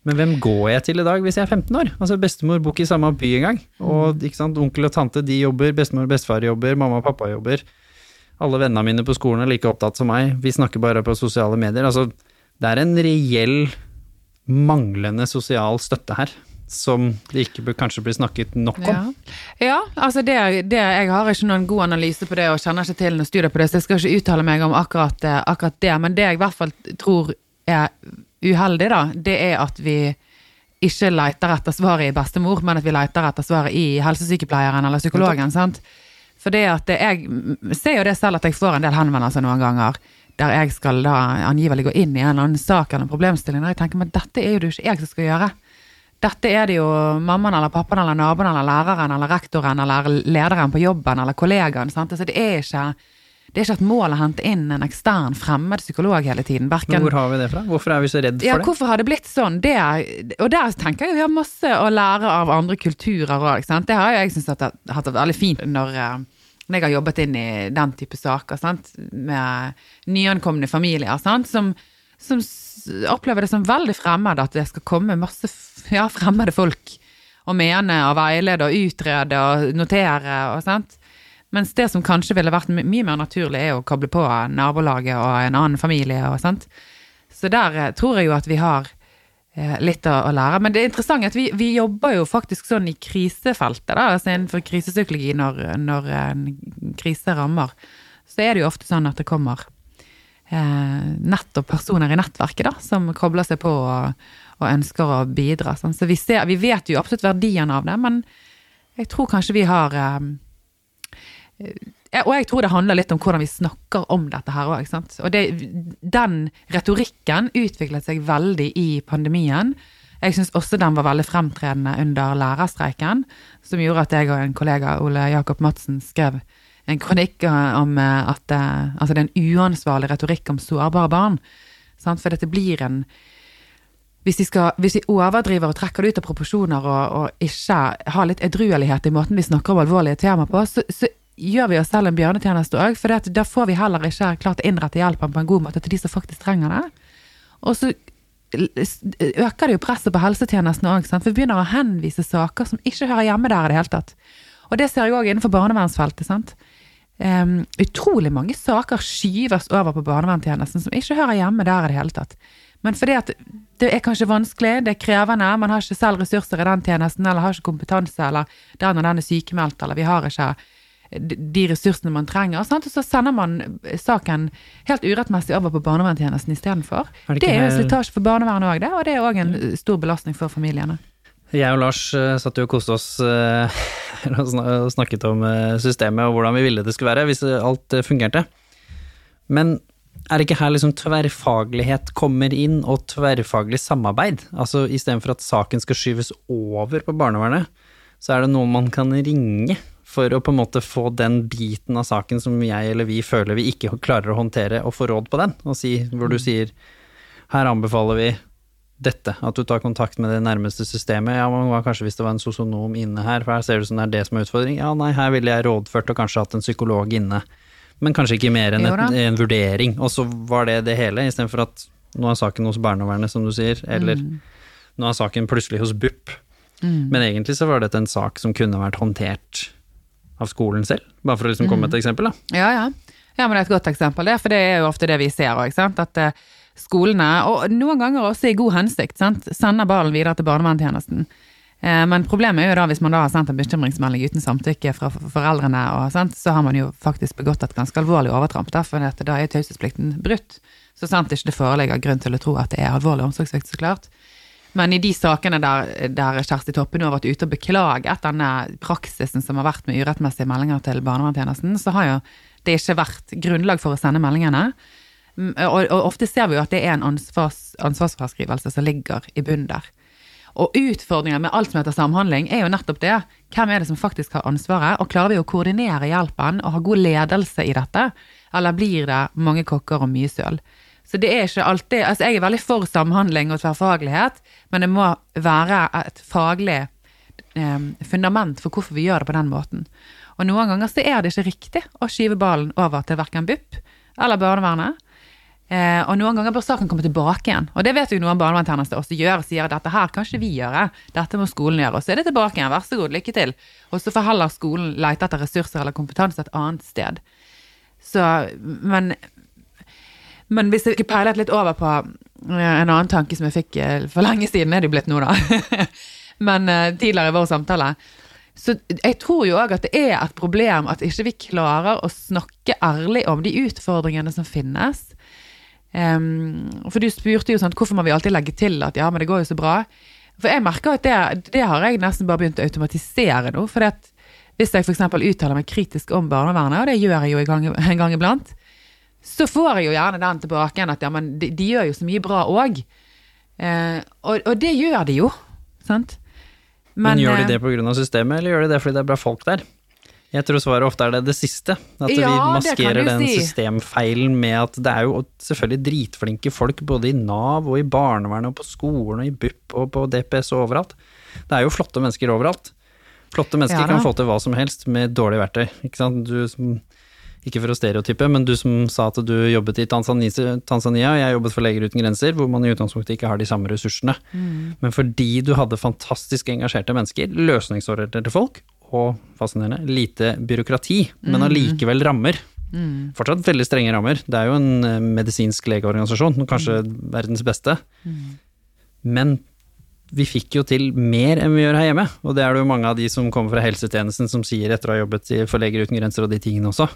Men hvem går jeg til i dag hvis jeg er 15 år? Altså Bestemor bor ikke i samme by engang. Og ikke sant, onkel og tante de jobber, bestemor og bestefar jobber, mamma og pappa jobber. Alle vennene mine på skolen er like opptatt som meg. Vi snakker bare på sosiale medier. Altså, det er en reell manglende sosial støtte her, som det ikke kanskje bli snakket nok om. Ja, ja altså det, det, jeg har ikke noen god analyse på det og kjenner ikke til noen studier på det, så jeg skal ikke uttale meg om akkurat, eh, akkurat det. Men det jeg i hvert fall tror er uheldig, da, det er at vi ikke leter etter svaret i bestemor, men at vi leter etter svaret i helsesykepleieren eller psykologen. sant? For det at jeg ser jo det selv at jeg får en del henvendelser noen ganger der jeg skal da angivelig gå inn i en eller annen sak eller en problemstilling, der jeg tenker men dette er jo det ikke jeg som skal gjøre. Dette er det jo mammaen eller pappaen eller naboen eller læreren eller rektoren eller lederen på jobben eller kollegaen. Sant? Så det, er ikke, det er ikke et mål å hente inn en ekstern fremmed psykolog hele tiden. Men hvor har vi det fra? Hvorfor er vi så redd for ja, det? hvorfor har det blitt sånn? Det, er- og der tenker jeg vi har masse å lære av andre kulturer òg. Det har jo jeg syntes har hatt det veldig fint når jeg har jobbet inn i den type saker, sant? med nyankomne familier, sant? Som, som opplever det som veldig fremmed at det skal komme masse ja, fremmede folk og mene og veilede og utrede og notere og sånt. Mens det som kanskje ville vært mye mer naturlig, er å koble på nabolaget og en annen familie og sånt. Så der eh, tror jeg jo at vi har litt å, lære. Men det er interessant at vi, vi jobber jo faktisk sånn i krisefeltet, da, altså innenfor krisepsykologi når, når en krise rammer. Så er det jo ofte sånn at det kommer eh, nettopp personer i nettverket da, som kobler seg på og, og ønsker å bidra. Sånn. Så vi, ser, vi vet jo absolutt verdien av det, men jeg tror kanskje vi har eh, eh, Og jeg tror det handler litt om hvordan vi snakker om dette her òg. Og det, den retorikken utviklet seg veldig i pandemien. Jeg syns også den var veldig fremtredende under lærerstreiken, som gjorde at jeg og en kollega, Ole Jakob Madsen, skrev en kronikk om eh, at eh, altså det er en uansvarlig retorikk om sårbare barn. Sant? For dette blir en hvis vi, skal, hvis vi overdriver og trekker det ut av proporsjoner og, og ikke har litt edruelighet i måten vi snakker om alvorlige temaer på, så, så gjør vi oss selv en bjørnetjeneste òg. For da får vi heller ikke klart å innrette hjelpen på en god måte til de som faktisk trenger det. Og så øker det jo presset på helsetjenestene òg, for vi begynner å henvise saker som ikke hører hjemme der i det hele tatt. Og det ser jeg òg innenfor barnevernsfeltet. sant? Um, utrolig mange saker skyves over på barnevernstjenesten som ikke hører hjemme der i det hele tatt. Men fordi at det er kanskje vanskelig, det er krevende, man har ikke selv ressurser i den tjenesten, eller har ikke kompetanse, eller den og den er sykemeldt, eller vi har ikke de ressursene man trenger. Sant? Og så sender man saken helt urettmessig over på barnevernstjenesten istedenfor. Det Det er jo slitasje for barnevernet òg, det, og det er òg en stor belastning for familiene. Jeg og Lars eh, satt jo og koste oss eh, og snakket om eh, systemet og hvordan vi ville det skulle være hvis alt fungerte. Men er det ikke her liksom tverrfaglighet kommer inn, og tverrfaglig samarbeid? Altså istedenfor at saken skal skyves over på barnevernet, så er det noe man kan ringe for å på en måte få den biten av saken som jeg eller vi føler vi ikke klarer å håndtere, og få råd på den. Og si, hvor du sier her anbefaler vi dette, at du tar kontakt med det nærmeste systemet. Ja, men hva kanskje hvis det var en sosionom inne her, for her ser det ut som det er det som er utfordring. Ja, nei, her ville jeg rådført og kanskje hatt en psykolog inne. Men kanskje ikke mer enn et, en vurdering. Og så var det det hele, istedenfor at nå er saken hos barnevernet, som du sier, eller nå er saken plutselig hos BUP. Men egentlig så var dette en sak som kunne vært håndtert av skolen selv, bare for å liksom komme med et eksempel, da. Ja, ja. Ja, men det er et godt eksempel, det, for det er jo ofte det vi ser òg. At eh, skolene, og noen ganger også i god hensikt, sant, sender ballen videre til barnevernstjenesten. Eh, Men problemet er jo da hvis man da har sendt en bekymringsmelding uten samtykke fra foreldrene, og, sant, så har man jo faktisk begått et ganske alvorlig overtramp, for da er taushetsplikten brutt. Så sant ikke det foreligger grunn til å tro at det er alvorlig omsorgssvikt, så klart. Men i de sakene der, der Kjersti Toppe nå har vært ute og beklaget denne praksisen som har vært med urettmessige meldinger til barnevernstjenesten, så har jo det ikke vært grunnlag for å sende meldingene. Mm, Og, og ofte ser vi jo at det er en ansvars, ansvarsfraskrivelse som ligger i bunnen der. Og utfordringen med alt som heter samhandling, er jo nettopp det. Hvem er det som faktisk har ansvaret, og klarer vi å koordinere hjelpen og ha god ledelse i dette, eller blir det mange kokker og mye søl? Så det er ikke alltid Altså, jeg er veldig for samhandling og tverrfaglighet, men det må være et faglig eh, fundament for hvorfor vi gjør det på den måten. Og noen ganger så er det ikke riktig å skyve ballen over til verken BUP eller barnevernet. Eh, og noen ganger bør saken komme tilbake igjen. Og det vet jo noen barnevernstjenester også gjør. Sier at dette her kan ikke vi gjøre, dette må skolen gjøre. Og så er det tilbake igjen, vær så god, lykke til. Og så får heller skolen lete etter ressurser eller kompetanse et annet sted. Så, men men hvis jeg peilet litt over på eh, en annen tanke som jeg fikk eh, for lenge siden, er det jo blitt nå, da. Men eh, tidligere i vår samtale. Så jeg tror jo òg at det er et problem at ikke vi klarer å snakke ærlig om de utfordringene som finnes. Um, for du spurte jo sånn hvorfor må vi alltid legge til at ja, men det går jo så bra. For jeg merker at det, det har jeg nesten bare begynt å automatisere nå. For hvis jeg f.eks. uttaler meg kritisk om barnevernet, og det gjør jeg jo en gang, en gang iblant, så får jeg jo gjerne den tilbake igjen at ja, men de, de gjør jo så mye bra òg. Eh, og, og det gjør de jo, sant? Men, gjør de eh, det pga. systemet, eller gjør de det fordi det er bra folk der? Jeg tror svaret ofte er det det siste. At Ja, vi maskerer den si. systemfeilen med at det er jo selvfølgelig dritflinke folk både i Nav og i barnevernet og på skolen og i BUP og på DPS og overalt. Det er jo flotte mennesker overalt. Flotte mennesker Ja kan få til hva som helst med dårlige verktøy. Ikke sant? Du som ikke for å stereotype, men du som sa at du jobbet i Tanzania, og jeg jobbet for Leger uten grenser, hvor man i utgangspunktet ikke har de samme ressursene. Men fordi du hadde fantastisk engasjerte mennesker, løsningsorienterte folk, og fascinerende, lite byråkrati, men allikevel rammer. Fortsatt veldig strenge rammer. Det er jo en eh, medisinsk legeorganisasjon, kanskje verdens beste. Men vi fikk jo til mer enn vi gjør her hjemme, og det er det jo mange av de som kommer fra helsetjenesten som sier etter å ha jobbet for Leger uten grenser og de tingene også.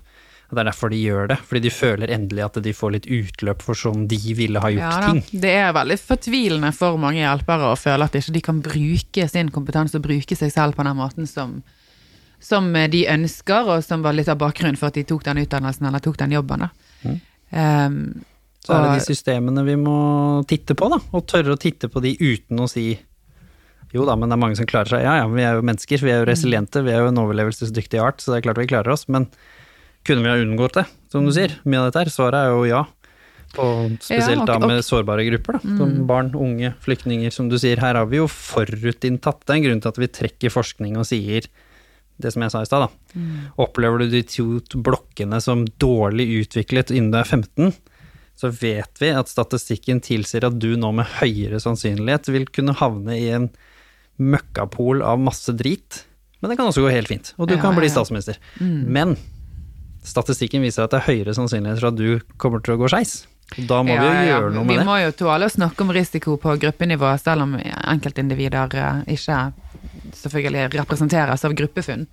Det er derfor de gjør det, fordi de føler endelig at de får litt utløp for sånn de ville ha gjort ja, ting. Det er veldig fortvilende for mange hjelpere å føle at de ikke kan bruke sin kompetanse og bruke seg selv på den måten som, som de ønsker, og som var litt av bakgrunnen for at de tok den utdannelsen eller tok den jobben. Da. Mm. Um, Så er det de systemene vi må titte på, da, og tørre å titte på de uten å si jo da, men det er mange som klarer seg. Ja ja, vi er jo mennesker, vi er jo resiliente, vi er jo en overlevelsesdyktig art, så det er klart vi klarer oss. Men kunne vi ha unngått det, som du sier, mye av dette her? Svaret er jo ja. Og spesielt Ja, og- da med sårbare grupper, da. Som barn, unge, flyktninger, som du sier. Her har vi jo forutinntatt. Det er en grunn til at vi trekker forskning og sier det som jeg sa i stad, da. Opplever du de to blokkene som dårlig utviklet innen du er 15, så vet vi at statistikken tilsier at du nå med høyere sannsynlighet vil kunne havne i en møkkapol av masse drit. Men det kan også gå helt fint, og du Ja, kan bli ja, statsminister. Men statistikken viser at det er høyere sannsynlighet for at du kommer til å gå skeis. Da må vi jo gjøre ja, noe Vi med det. må jo tåle å snakke om risiko på gruppenivå, selv om enkeltindivider eh, ikke selvfølgelig representeres av gruppefunn.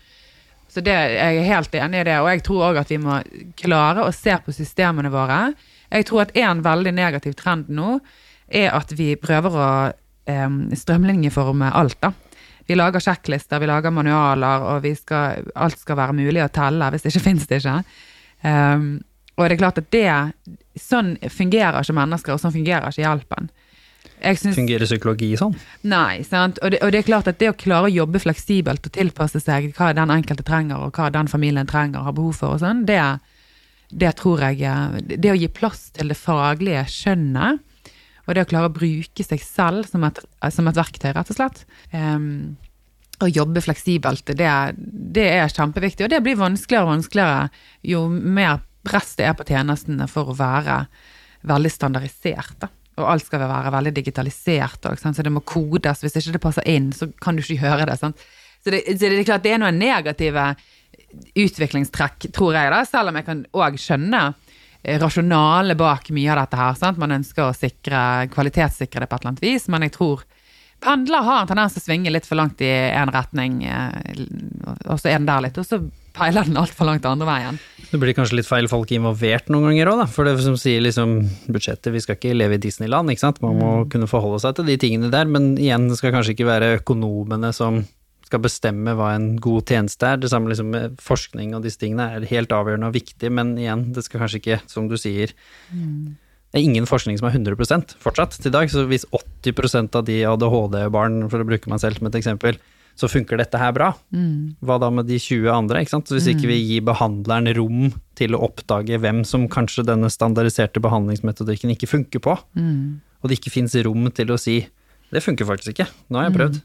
Så det, jeg er helt enig i det, og jeg tror òg at vi må klare å se på systemene våre. Jeg tror at en veldig negativ trend nå er at vi prøver å eh, strømlinjeforme alt, da. Vi lager sjekklister, vi lager manualer, og vi skal, alt skal være mulig å telle. Hvis det ikke finnes det ikke. Um, og det er klart at det Sånn fungerer ikke mennesker, og sånn fungerer ikke hjelpen. syns Fungerer psykologi sånn? Nei, sant. Og det, og det er klart at det å klare å jobbe fleksibelt og tilpasse seg hva den enkelte trenger, og hva den familien trenger og har behov for og sånn, det, det tror jeg eh, Det å gi plass til det faglige skjønnet, og det å klare å bruke seg selv som et, som et verktøy, rett og slett. Um, å jobbe fleksibelt, det, det er kjempeviktig. Og det blir vanskeligere og vanskeligere jo mer press det er på tjenestene for å være veldig standardisert. Da. Og alt skal være veldig digitalisert òg, så det må kodes. Hvis ikke det passer inn, så kan du ikke gjøre det. Sant? Så det, så det er klart det er noen negative utviklingstrekk, tror jeg, da, selv om jeg kan òg skjønne rasjonale bak mye av dette her. Sant? Man ønsker å sikre, kvalitetssikre det på et eller annet vis, men jeg tror pendler har en tendens til å svinge litt for langt i en retning, eh, og så er den der litt, og så peiler den altfor langt andre veien. Det blir kanskje litt feil folk involvert noen ganger òg, da. For det som sier liksom budsjettet, vi skal ikke leve i Disneyland, ikke sant. Man må kunne forholde seg til de tingene der, men igjen, det skal kanskje ikke være økonomene som skal bestemme hva en god tjeneste er. Det samme liksom med forskning og disse tingene er helt avgjørende og viktig, men igjen, det skal kanskje ikke, som du sier Det er ingen forskning som er 100 fortsatt til i dag, så hvis 80% av de ADHD-barn, for å bruke meg selv som et eksempel, så funker dette her bra. Hva da med de 20 andre? ikke sant? Så hvis ikke vi gir behandleren rom til å oppdage hvem som kanskje denne standardiserte behandlingsmetodikken ikke funker på, og det ikke fins rom til å si det funker faktisk ikke, nå har jeg prøvd.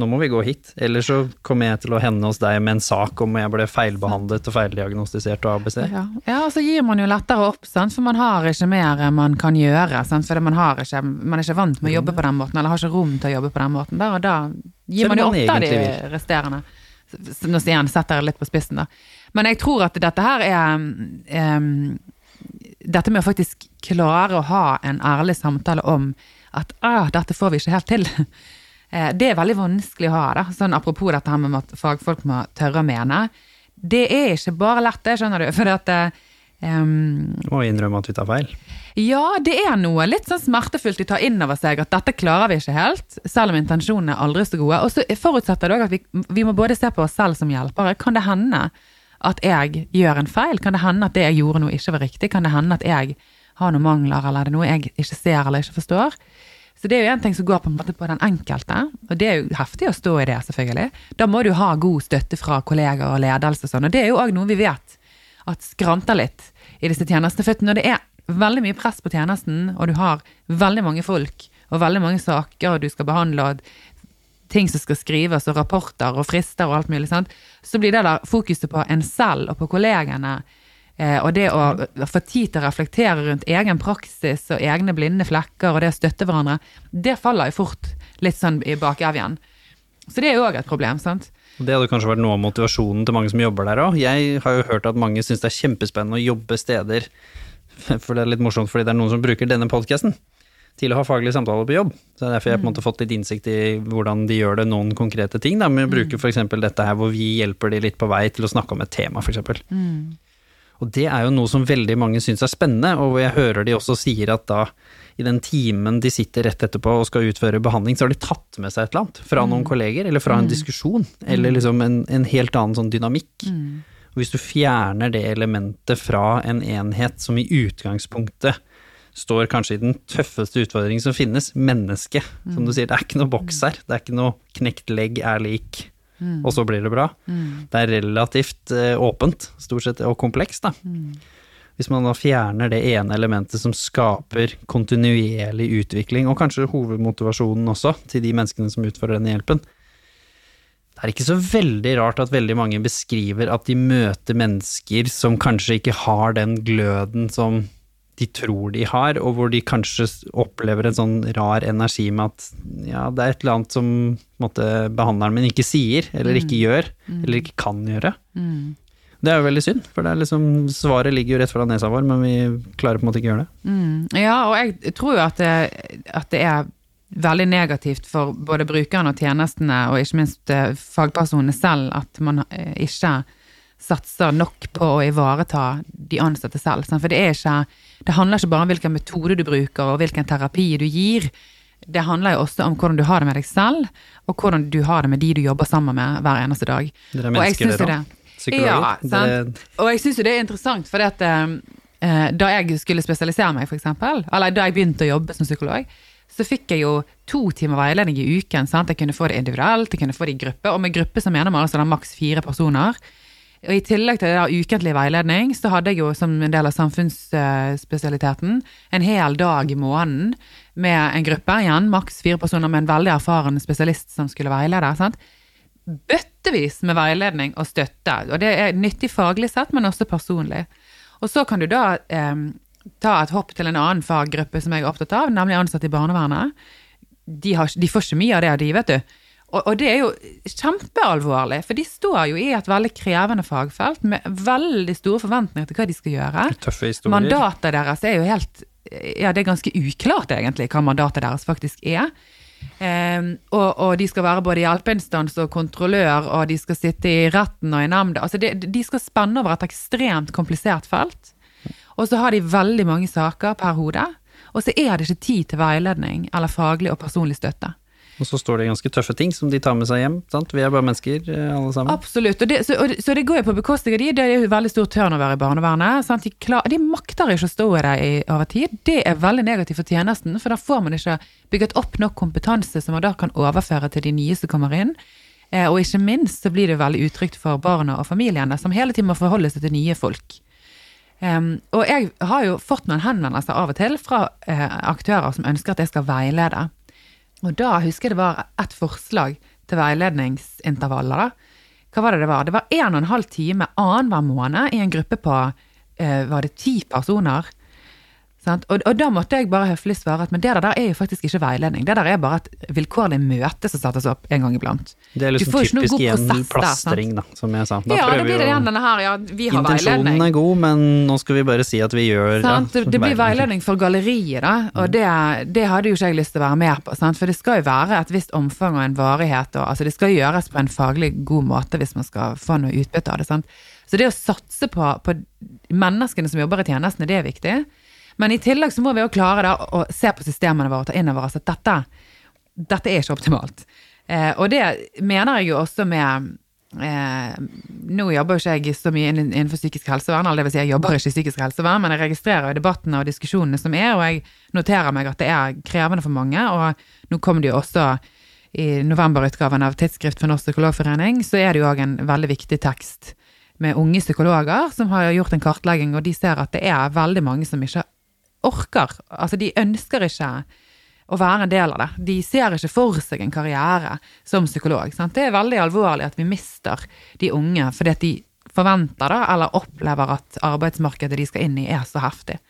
Nå må vi gå hit, eller så kommer jeg til å hende hos deg med en sak om jeg ble feilbehandlet og feildiagnostisert og ABC. Ja, ja og så gir man jo lettere opp, sant? for man har ikke mer man kan gjøre. Sant? For man, har ikke, man er ikke vant med å jobbe på den måten, eller har ikke rom til å jobbe på den måten. Der, og da gir man, man jo opp da de resterende. Nå Nå han, setter jeg litt på spissen, da. Men jeg tror at dette her er um, Dette med å faktisk klare å ha en ærlig samtale om at ah, dette får vi ikke helt til. Eh, Det er veldig vanskelig å ha, da. Sånn apropos dette her med at fagfolk må tørre å mene. Det er ikke bare lett, det, skjønner du. For at eh, em, Må innrømme at vi tar feil. ja, det er noe litt sånn smertefullt de tar inn over seg at dette klarer vi ikke helt, selv om intensjonene er aldri så gode. Og så forutsetter det òg at vi, vi må både se på oss selv som hjelpere. Kan det hende at jeg gjør en feil? Kan det hende at det jeg gjorde nå ikke var riktig? Kan det hende at jeg har noen mangler, eller er det noe jeg ikke ser eller ikke forstår? Så det er jo en ting som går på en måte på den enkelte, og det er jo heftig å stå i det, selvfølgelig. Da må du ha god støtte fra kollegaer og ledelse og sånn, og det er jo òg noe vi vet at skranter litt i disse tjenestene. For når det er veldig mye press på tjenesten, og du har veldig mange folk og veldig mange saker du skal behandle, og ting som skal skrives, og rapporter og frister og alt mulig, sant? så blir det der fokuset på en selv og på kollegene, og det å få tid til å reflektere rundt egen praksis og egne blinde flekker, og det å støtte hverandre, det faller jo fort litt sånn i bakevjen. Så det er jo òg et problem, sant. Det hadde kanskje vært noe av motivasjonen til mange som jobber der òg. Jeg har jo hørt at mange syns det er kjempespennende å jobbe steder, for det er litt morsomt fordi det er noen som bruker denne podkasten til å ha faglige samtaler på jobb. Så det er derfor jeg på en måte fått litt innsikt i hvordan de gjør det, noen konkrete ting. Da, med å bruke f.eks. dette her hvor vi hjelper de litt på vei til å snakke om et tema, f.eks. Og det er jo noe som veldig mange syns er spennende, og jeg hører de også sier at da i den timen de sitter rett etterpå og skal utføre behandling, så har de tatt med seg et eller annet fra noen kolleger, eller fra en diskusjon, eller liksom en, en helt annen sånn dynamikk. Og hvis du fjerner det elementet fra en enhet som i utgangspunktet står kanskje i den tøffeste utfordringen som finnes, mennesket. Som du sier, det er ikke noe boks her, det er ikke noe knekt legg er lik, og så blir det bra. Det er relativt eh, åpent, stort sett, og komplekst, da. Hvis man da fjerner det ene elementet som skaper kontinuerlig utvikling, og kanskje hovedmotivasjonen også, til de menneskene som utfører denne hjelpen, det er ikke så veldig rart at veldig mange beskriver at de møter mennesker som kanskje ikke har den gløden som de tror de har, og hvor de kanskje opplever en sånn rar energi med at ja, det er et eller annet som måtte, behandleren min ikke sier, eller ikke gjør, eller ikke kan gjøre. Det er jo veldig synd, for det liksom, svaret ligger jo rett foran nesa vår, men vi klarer på en måte ikke å gjøre det. Mm. Ja, og jeg tror jo at det, at det er veldig negativt for både brukerne og tjenestene, og ikke minst eh, fagpersonene selv, at man eh, ikke satser nok på å ivareta de ansatte selv. For det, er ikke, det handler ikke bare om hvilken metode du bruker og hvilken terapi du gir. Det handler jo også om hvordan du har det med deg selv, og hvordan du har det med de du jobber sammen med hver eneste dag. Dere er mennesker, dere det-. Psykologer. Ja. Dere- Og jeg syns jo det er interessant, for da jeg skulle spesialisere meg, eksempel, eller da jeg begynte å jobbe som psykolog, så fikk jeg jo to timer veiledning i uken. Sant? Jeg kunne få det individuelt, jeg kunne få det i gruppe, og med gruppe så mener man altså maks fire personer. Og I tillegg til det der ukentlig veiledning, så hadde jeg jo som en del av samfunnsspesialiteten en hel dag i måneden med en gruppe, igjen maks fire personer med en veldig erfaren spesialist som skulle veilede. sant? Bøttevis med veiledning og støtte, og det er nyttig faglig sett, men også personlig. Og så kan du da eh, ta et hopp til en annen faggruppe som jeg er opptatt av, nemlig ansatte i barnevernet. De, har, de får ikke mye av det, de, vet du. Og, og, det er jo kjempealvorlig, for de står jo i et veldig krevende fagfelt med veldig store forventninger til hva de skal gjøre. Tøffe historier. Mandatet deres er jo helt Ja, det er ganske uklart, egentlig, hva mandatet deres faktisk er. Um, og, og, de skal være både hjelpeinstans og kontrollør, og de skal sitte i retten og i nemnda. Altså de, de skal spenne over et ekstremt komplisert felt. Og så har de veldig mange saker per hode. Og så er det ikke tid til veiledning eller faglig og personlig støtte. Og så står det ganske tøffe ting som de tar med seg hjem. sant? Vi er bare mennesker, eh, alle sammen. Absolutt. Og det, så, og, så, det går jo på bekostning av de. Det er jo veldig stor turnover i barnevernet. Sant? De, klar, de makter ikke å stå i det over tid. Det er veldig negativt for tjenesten, for da får man ikke bygget opp nok kompetanse som man da kan overføre til de nye som kommer inn. Eh, og ikke minst så blir det veldig utrygt for barna og familiene, som hele tiden må forholde seg til nye folk. Um, og jeg har jo fått noen henvendelser av og til fra uh, aktører som ønsker at jeg skal veilede. Og da husker jeg det var et forslag til veiledningsintervaller. da. Hva var det det var? Det var en og en halv time annenhver måned i en gruppe på uh, var det ti personer. Og, og, da måtte jeg bare høflig svare at men det der er jo faktisk ikke veiledning. Det der er bare et vilkårlig møte som settes opp en gang iblant. Det er liksom typisk igjen plastring, da, som jeg sa. Da ja, det blir det igjen denne her, ja, vi har Intensjonen veiledning. er god, men nå skal vi bare si at vi gjør ja, Det, det, blir veiledning for galleriet, da, og det, det, hadde jo ikke jeg lyst til å være med på. Sant? For det skal jo være et visst omfang og en varighet, og altså, det skal gjøres på en faglig god måte hvis man skal få noe utbytte av det. Sant? Så det å satse på, på menneskene som jobber i tjenestene, det er viktig. Men i tillegg så må vi jo klare da, å se på systemene våre og ta inn over oss at dette, dette er ikke optimalt. Eh, og det mener jeg jo også med eh, Nå jobber jo ikke jeg så mye innenfor psykisk helsevern, eller det vil si jeg jobber ikke i psykisk helsevern, men jeg registrerer jo debattene og diskusjonene som er, og jeg noterer meg at det er krevende for mange. Og nå kom det jo også i novemberutgaven av Tidsskrift for Norsk Psykologforening, så er det jo òg en veldig viktig tekst med unge psykologer som har gjort en kartlegging, og de ser at det er veldig mange som ikke orker. Altså, de ønsker ikke å være en del av det. De ser ikke for seg en karriere som psykolog. Sant? Det er veldig alvorlig at vi mister de unge fordi at de forventer da, eller opplever at arbeidsmarkedet de skal inn i, er så heftig.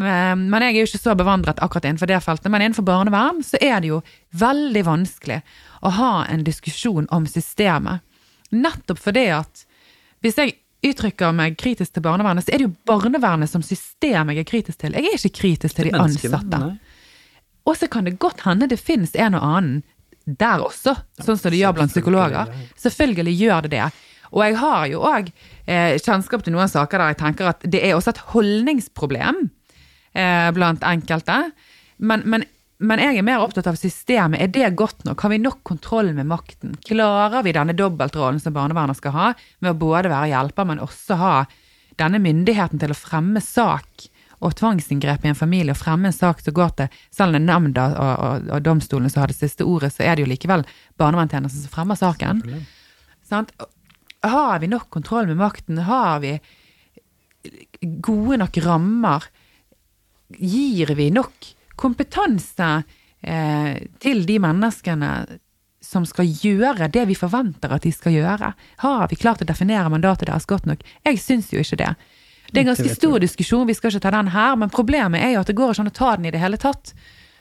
Men jeg er jo ikke så bevandret akkurat innenfor det feltet, men innenfor barnevern så er det jo veldig vanskelig å ha en diskusjon om systemet. Nettopp fordi at hvis jeg uttrykker meg kritisk til barnevernet, så er det jo barnevernet som system jeg er kritisk til. Jeg er ikke kritisk til de ansatte. Og så kan det godt hende det finnes en og annen der også, sånn som det gjør blant psykologer. Selvfølgelig gjør det det. Og jeg har jo òg eh, kjennskap til noen saker der jeg tenker at det er også et holdningsproblem eh, blant enkelte. Men, men men jeg er mer opptatt av systemet. Er det godt nok? Har vi nok kontroll med makten? Klarer vi denne dobbeltrollen som barnevernet skal ha, med å både være hjelper, men også ha denne myndigheten til å fremme sak og tvangsinngrep i en familie, og fremme en sak som går til selv om nemnda og, og, og domstolene som har det siste ordet, så er det jo likevel barnevernstjenesten som fremmer saken. Sant? Har vi nok kontroll med makten? Har vi gode nok rammer? Gir vi nok kompetanse eh, til de menneskene som skal gjøre det vi forventer at de skal gjøre. Har vi klart å definere mandatet deres godt nok? Jeg syns jo ikke det. Det er en ganske stor diskusjon, vi skal ikke ta den her, men problemet er jo at det går ikke an å ta den i det hele tatt.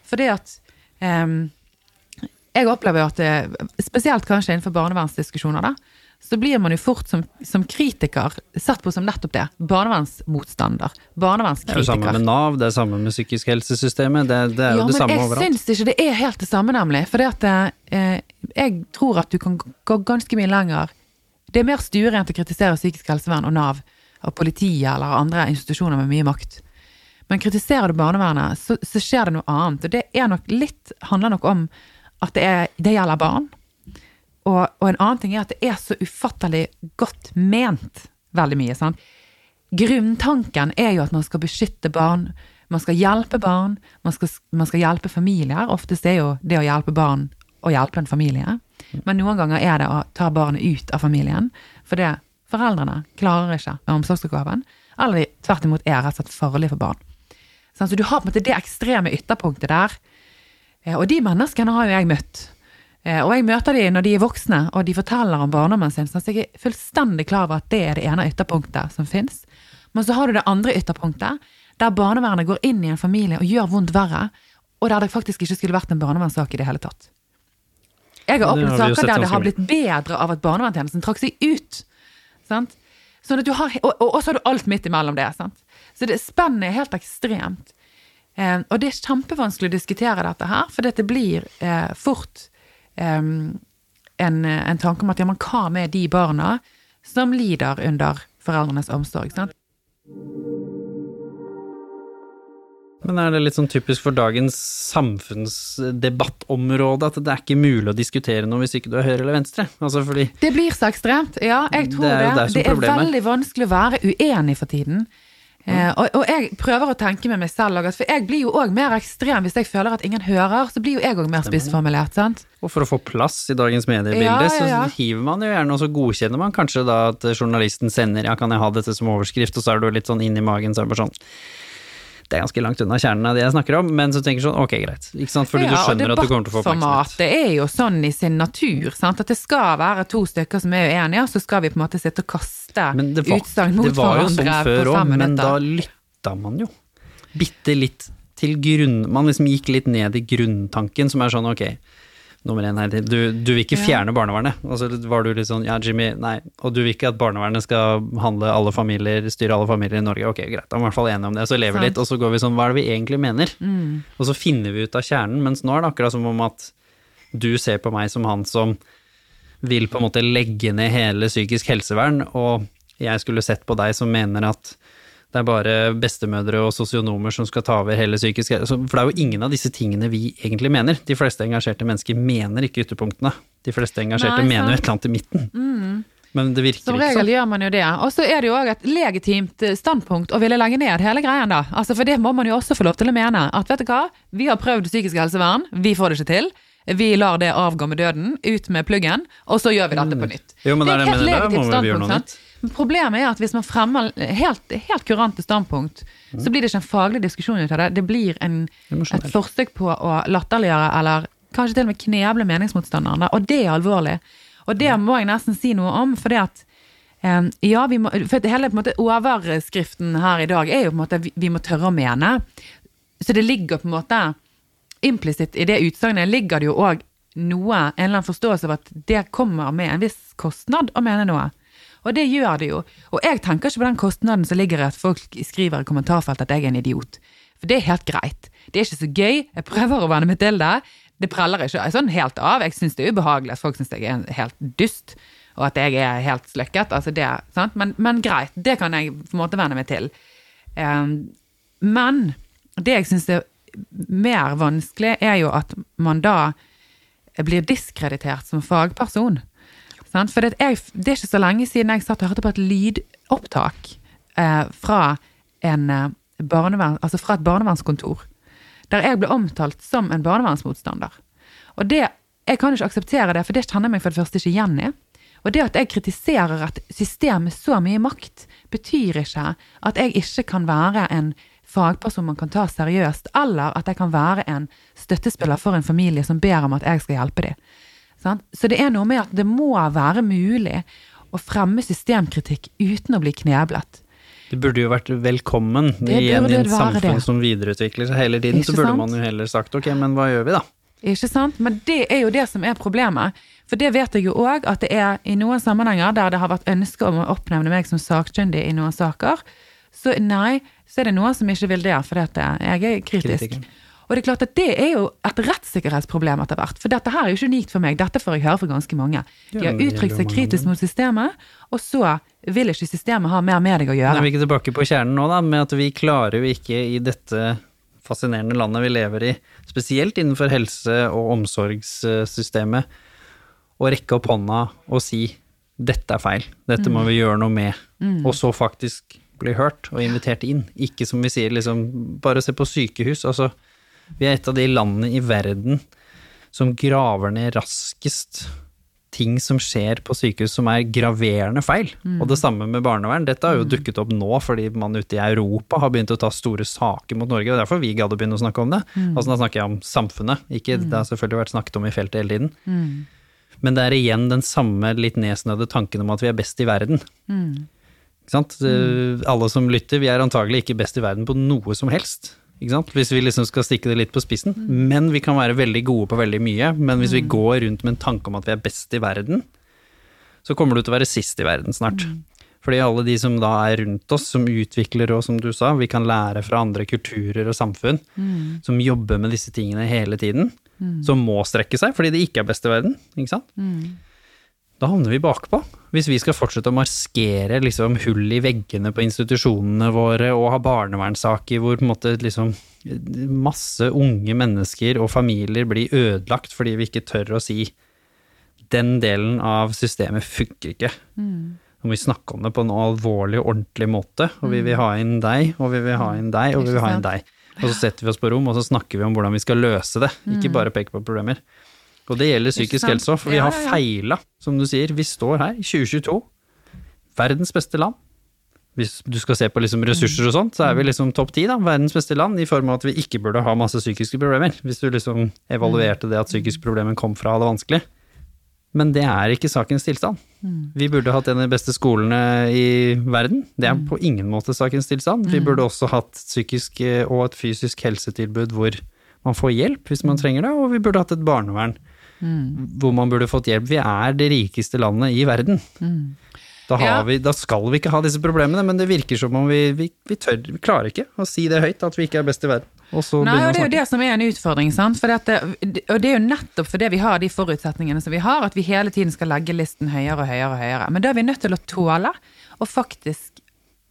Fordi at eh, jeg opplever jo at det, spesielt kanskje innenfor barnevernsdiskusjoner, da, så blir man jo fort som, som kritiker satt på som nettopp det. Barnevernsmotstander. Barnevernskritiker. Det er jo samme med Nav, det er samme med psykisk helsesystemet. Det, det er jo det samme overalt. Ja, men jeg syns ikke det er helt det samme, nemlig. For det at eh, jeg tror at du kan gå ganske mye lenger. Det er mer stuerent å kritisere psykisk helsevern og Nav og politiet eller andre institusjoner med mye makt. Men kritiserer du barnevernet, så, så skjer det noe annet. Og det nok litt, handler nok om at det, er, det gjelder barn. Og, og, en annen ting er at det er så ufattelig godt ment veldig mye. sant? Grunntanken er jo at man skal beskytte barn Man skal hjelpe barn, man skal, man skal hjelpe familier. Oftest er jo det å hjelpe barn å hjelpe en familie. Men noen ganger er det å ta barnet ut av familien, for det foreldrene klarer ikke omsorgsoppgaven. Eller de tvert imot er rett og slett farlige for barn. Sånn, så du har på en måte det ekstreme ytterpunktet der. Eh, Og de menneskene har jo jeg møtt. Eh, Og jeg møter de når de er voksne og de forteller om barndommen sin. Så jeg er fullstendig klar over at det er det ene ytterpunktet som fins. Men så har du det andre ytterpunktet, der barnevernet går inn i en familie og gjør vondt verre, og der det faktisk ikke skulle vært en barnevernssak i det hele tatt. Jeg har opplevd saker der det har blitt bedre av at barnevernstjenesten trakk seg ut. Sant? Sånn har, og, og, så har du alt midt imellom det. Sant? Så det spennet er helt ekstremt. Eh, og det er kjempevanskelig å diskutere dette her, for dette blir eh, fort en, en tanke om at ja, men hva med de barna som lider under foreldrenes omsorg? Sant? Men er det litt sånn typisk for dagens samfunnsdebattområde at det er ikke mulig å diskutere noe hvis ikke du er høyre eller venstre? Altså fordi Det blir så ekstremt, ja, jeg tror Det det. er Det det er, problemet er. veldig vanskelig å være uenig for tiden. Eh, og, og jeg prøver å tenke med meg selv, for jeg blir jo òg mer ekstrem hvis jeg føler at ingen hører. Så blir jo jeg òg mer spissformulert, sant. Og for å få plass i dagens mediebilde, Ja, ja, ja. så hiver man jo gjerne, og så godkjenner man kanskje da at journalisten sender ja, kan jeg ha dette som overskrift, og så er du litt sånn inn i magen, så er det bare sånn Det er ganske langt unna kjernen av det jeg snakker om, men så tenker du sånn ok, greit. Ikke sant, fordi Ja, du skjønner at du kommer til å få oppmerksomhet. debattformatet er jo sånn i sin natur, sant. At det skal være to stykker som er uenige, og så skal vi på en måte sitte og kaste Men det på utsagn mot det var jo sånn før òg, men da minutter. lytta man jo bitte litt til grunn Man liksom gikk litt ned i grunntanken, som er sånn ok, nummer én her, du, du vil ikke Ja. fjerne barnevernet. Og så var du litt sånn ja, Jimmy, nei, og du vil ikke at barnevernet skal handle alle familier, styre alle familier i Norge. Ok, greit, da er vi i hvert fall enige om det. Så lever vi litt, og så går vi sånn, hva er det vi egentlig mener? Mm. Og så finner vi ut av kjernen, mens nå er det akkurat som om at du ser på meg som han som vil på en måte legge ned hele psykisk helsevern, og jeg skulle sett på deg som mener at det er bare bestemødre og sosionomer som skal ta over hele psykisk helse. For det er jo ingen av disse tingene vi egentlig mener. De fleste engasjerte mennesker mener ikke ytterpunktene. De fleste engasjerte Nei, mener jo et eller annet i midten. Men det virker ikke sånn. Som regel gjør man jo det. Og så er det jo òg et legitimt eh, standpunkt å ville legge ned hele greien, da. Altså, for det må man jo også få lov til å mene. At vet du hva, vi har prøvd psykisk helsevern, vi får det ikke til. Vi lar det avgå med døden, ut med pluggen, og så gjør vi dette på nytt. Jo, det er et helt legitimt standpunkt. sant? Men Problemet er at hvis man fremmer helt, helt kurante standpunkt, Mm. så blir det ikke en faglig diskusjon ut av det. Det blir en, et forsøk på å latterliggjøre eller kanskje til og med kneble meningsmotstanderen. Og det er alvorlig. Og det må jeg nesten si noe om, fordi at eh, ja, vi må, for hele måte, overskriften her i dag er jo på en måte vi, vi må tørre å mene. Så det ligger på en måte implisitt i det utsagnet ligger det jo òg noe, en eller annen forståelse av at det kommer med en viss kostnad å mene noe. Og det gjør det jo. Og jeg tenker ikke på den kostnaden som ligger i at folk skriver i kommentarfeltet at jeg er en idiot. For det er helt greit. Det er ikke så gøy. Jeg prøver å venne meg til det. Det preller ikke sånn helt av. Jeg syns det er ubehagelig at folk syns jeg er helt dust, og at jeg er helt sløkket. Altså det? Men, men greit, det kan jeg på en måte venne meg til. Um, men det jeg syns er mer vanskelig, er jo at man da blir diskreditert som fagperson. For det, er ikke så lenge siden jeg satt og hørte på et lydopptak eh, fra, eh, barnevern, altså fra et barnevernskontor, der jeg ble omtalt som en barnevernsmotstander. Og det, jeg kan ikke akseptere det, for det kjenner jeg meg for det første ikke igjen i. Og det at jeg kritiserer et system med så mye makt, betyr ikke at jeg ikke kan være en fagperson man kan ta seriøst, eller at jeg kan være en støttespiller for en familie som ber om at jeg skal hjelpe dem. Sant? Så det er noe med at det må være mulig å fremme systemkritikk uten å bli kneblet. Det burde jo vært velkommen igjen i et samfunn det. som videreutvikler seg hele tiden. Ikke Så burde sant? man jo heller sagt ok, men hva gjør vi da? Ikke sant? Men det er jo det som er problemet. For det vet jeg jo òg, at det er i noen sammenhenger der det har vært ønske om å oppnevne meg som sakkyndig i noen saker, så nei, så er det noen som ikke vil det, for at jeg er kritisk. Kritikken. Og det er klart at det er jo et rettssikkerhetsproblem etter hvert. For dette her er jo ikke unikt for meg, dette får jeg høre fra ganske mange. De har uttrykt seg kritisk mot systemet, og så vil ikke systemet ha mer med deg å Nå er gjøre. vi ikke tilbake på kjernen nå, da, med at vi klarer jo ikke i dette fascinerende landet vi lever i, spesielt innenfor helse- og omsorgssystemet, å rekke opp hånda og si dette er feil, dette må vi gjøre noe med, og så faktisk bli hørt og invitert inn. Ikke som vi sier, liksom bare se på sykehus. Altså, vi er et av de landene i verden som graver ned raskest ting som skjer på sykehus som er graverende feil. Og det samme med barnevern. Dette har jo dukket opp nå fordi man ute i Europa har begynt å ta store saker mot Norge. Det er derfor vi gadd å begynne å snakke om det. Altså Da snakker jeg om samfunnet, ikke det har selvfølgelig vært snakket om i feltet hele tiden. Men det er igjen den samme litt nedsnødde tanken om at vi er best i verden. Ikke sant? Eh, Alle som lytter, vi er antagelig ikke best i verden på noe som helst. Ikke sant? Hvis vi liksom skal stikke det litt på spissen. Men vi kan være veldig gode på veldig mye. Men hvis vi går rundt med en tanke om at vi er best i verden, så kommer du til å være sist i verden snart. Fordi alle de som da er rundt oss, som utvikler og som du sa, vi kan lære fra andre kulturer og samfunn, som jobber med disse tingene hele tiden, som må strekke seg fordi de ikke er best i verden. Ikke sant? Da havner vi bakpå. Hvis vi skal fortsette å maskere liksom, hull i veggene på institusjonene våre og ha barnevernssaker hvor måte liksom masse unge mennesker og familier blir ødelagt fordi vi ikke tør å si den delen av systemet funker ikke. Nå må vi snakke om det på en alvorlig og ordentlig måte, og vi vil ha inn deg, og vi vil ha inn deg, og vi vil ha inn deg. Og så setter vi oss på rom, og så snakker vi om hvordan vi skal løse det, ikke bare peke på problemer. Og det gjelder psykisk helse òg, for vi har feila, som du sier. Vi står her i 2022, verdens beste land. Hvis du skal se på liksom ressurser og sånt, så er vi liksom topp ti, da. Verdens beste land, i form av at vi ikke burde ha masse psykiske problemer. Hvis du liksom evaluerte det at psykiske problemer kom fra det vanskelig. Men det er ikke sakens tilstand. Vi burde hatt en av de beste skolene i verden. Det er på ingen måte sakens tilstand. Vi burde også hatt psykisk eh, og et fysisk helsetilbud hvor man får hjelp hvis man trenger det, og vi burde hatt et barnevern hvor man burde fått hjelp. Vi er det rikeste landet i verden. Da, har Ja. vi, da skal vi ikke ha disse problemene, men det virker som om vi, vi, vi tør, vi klarer ikke å si det høyt, at vi ikke er best i verden. Og så Nei, og det er jo det som er en utfordring, dette, og det er jo nettopp fordi vi har de forutsetningene som vi har, at vi hele tiden skal legge listen høyere og høyere og høyere. Men da er vi nødt til å tåle å faktisk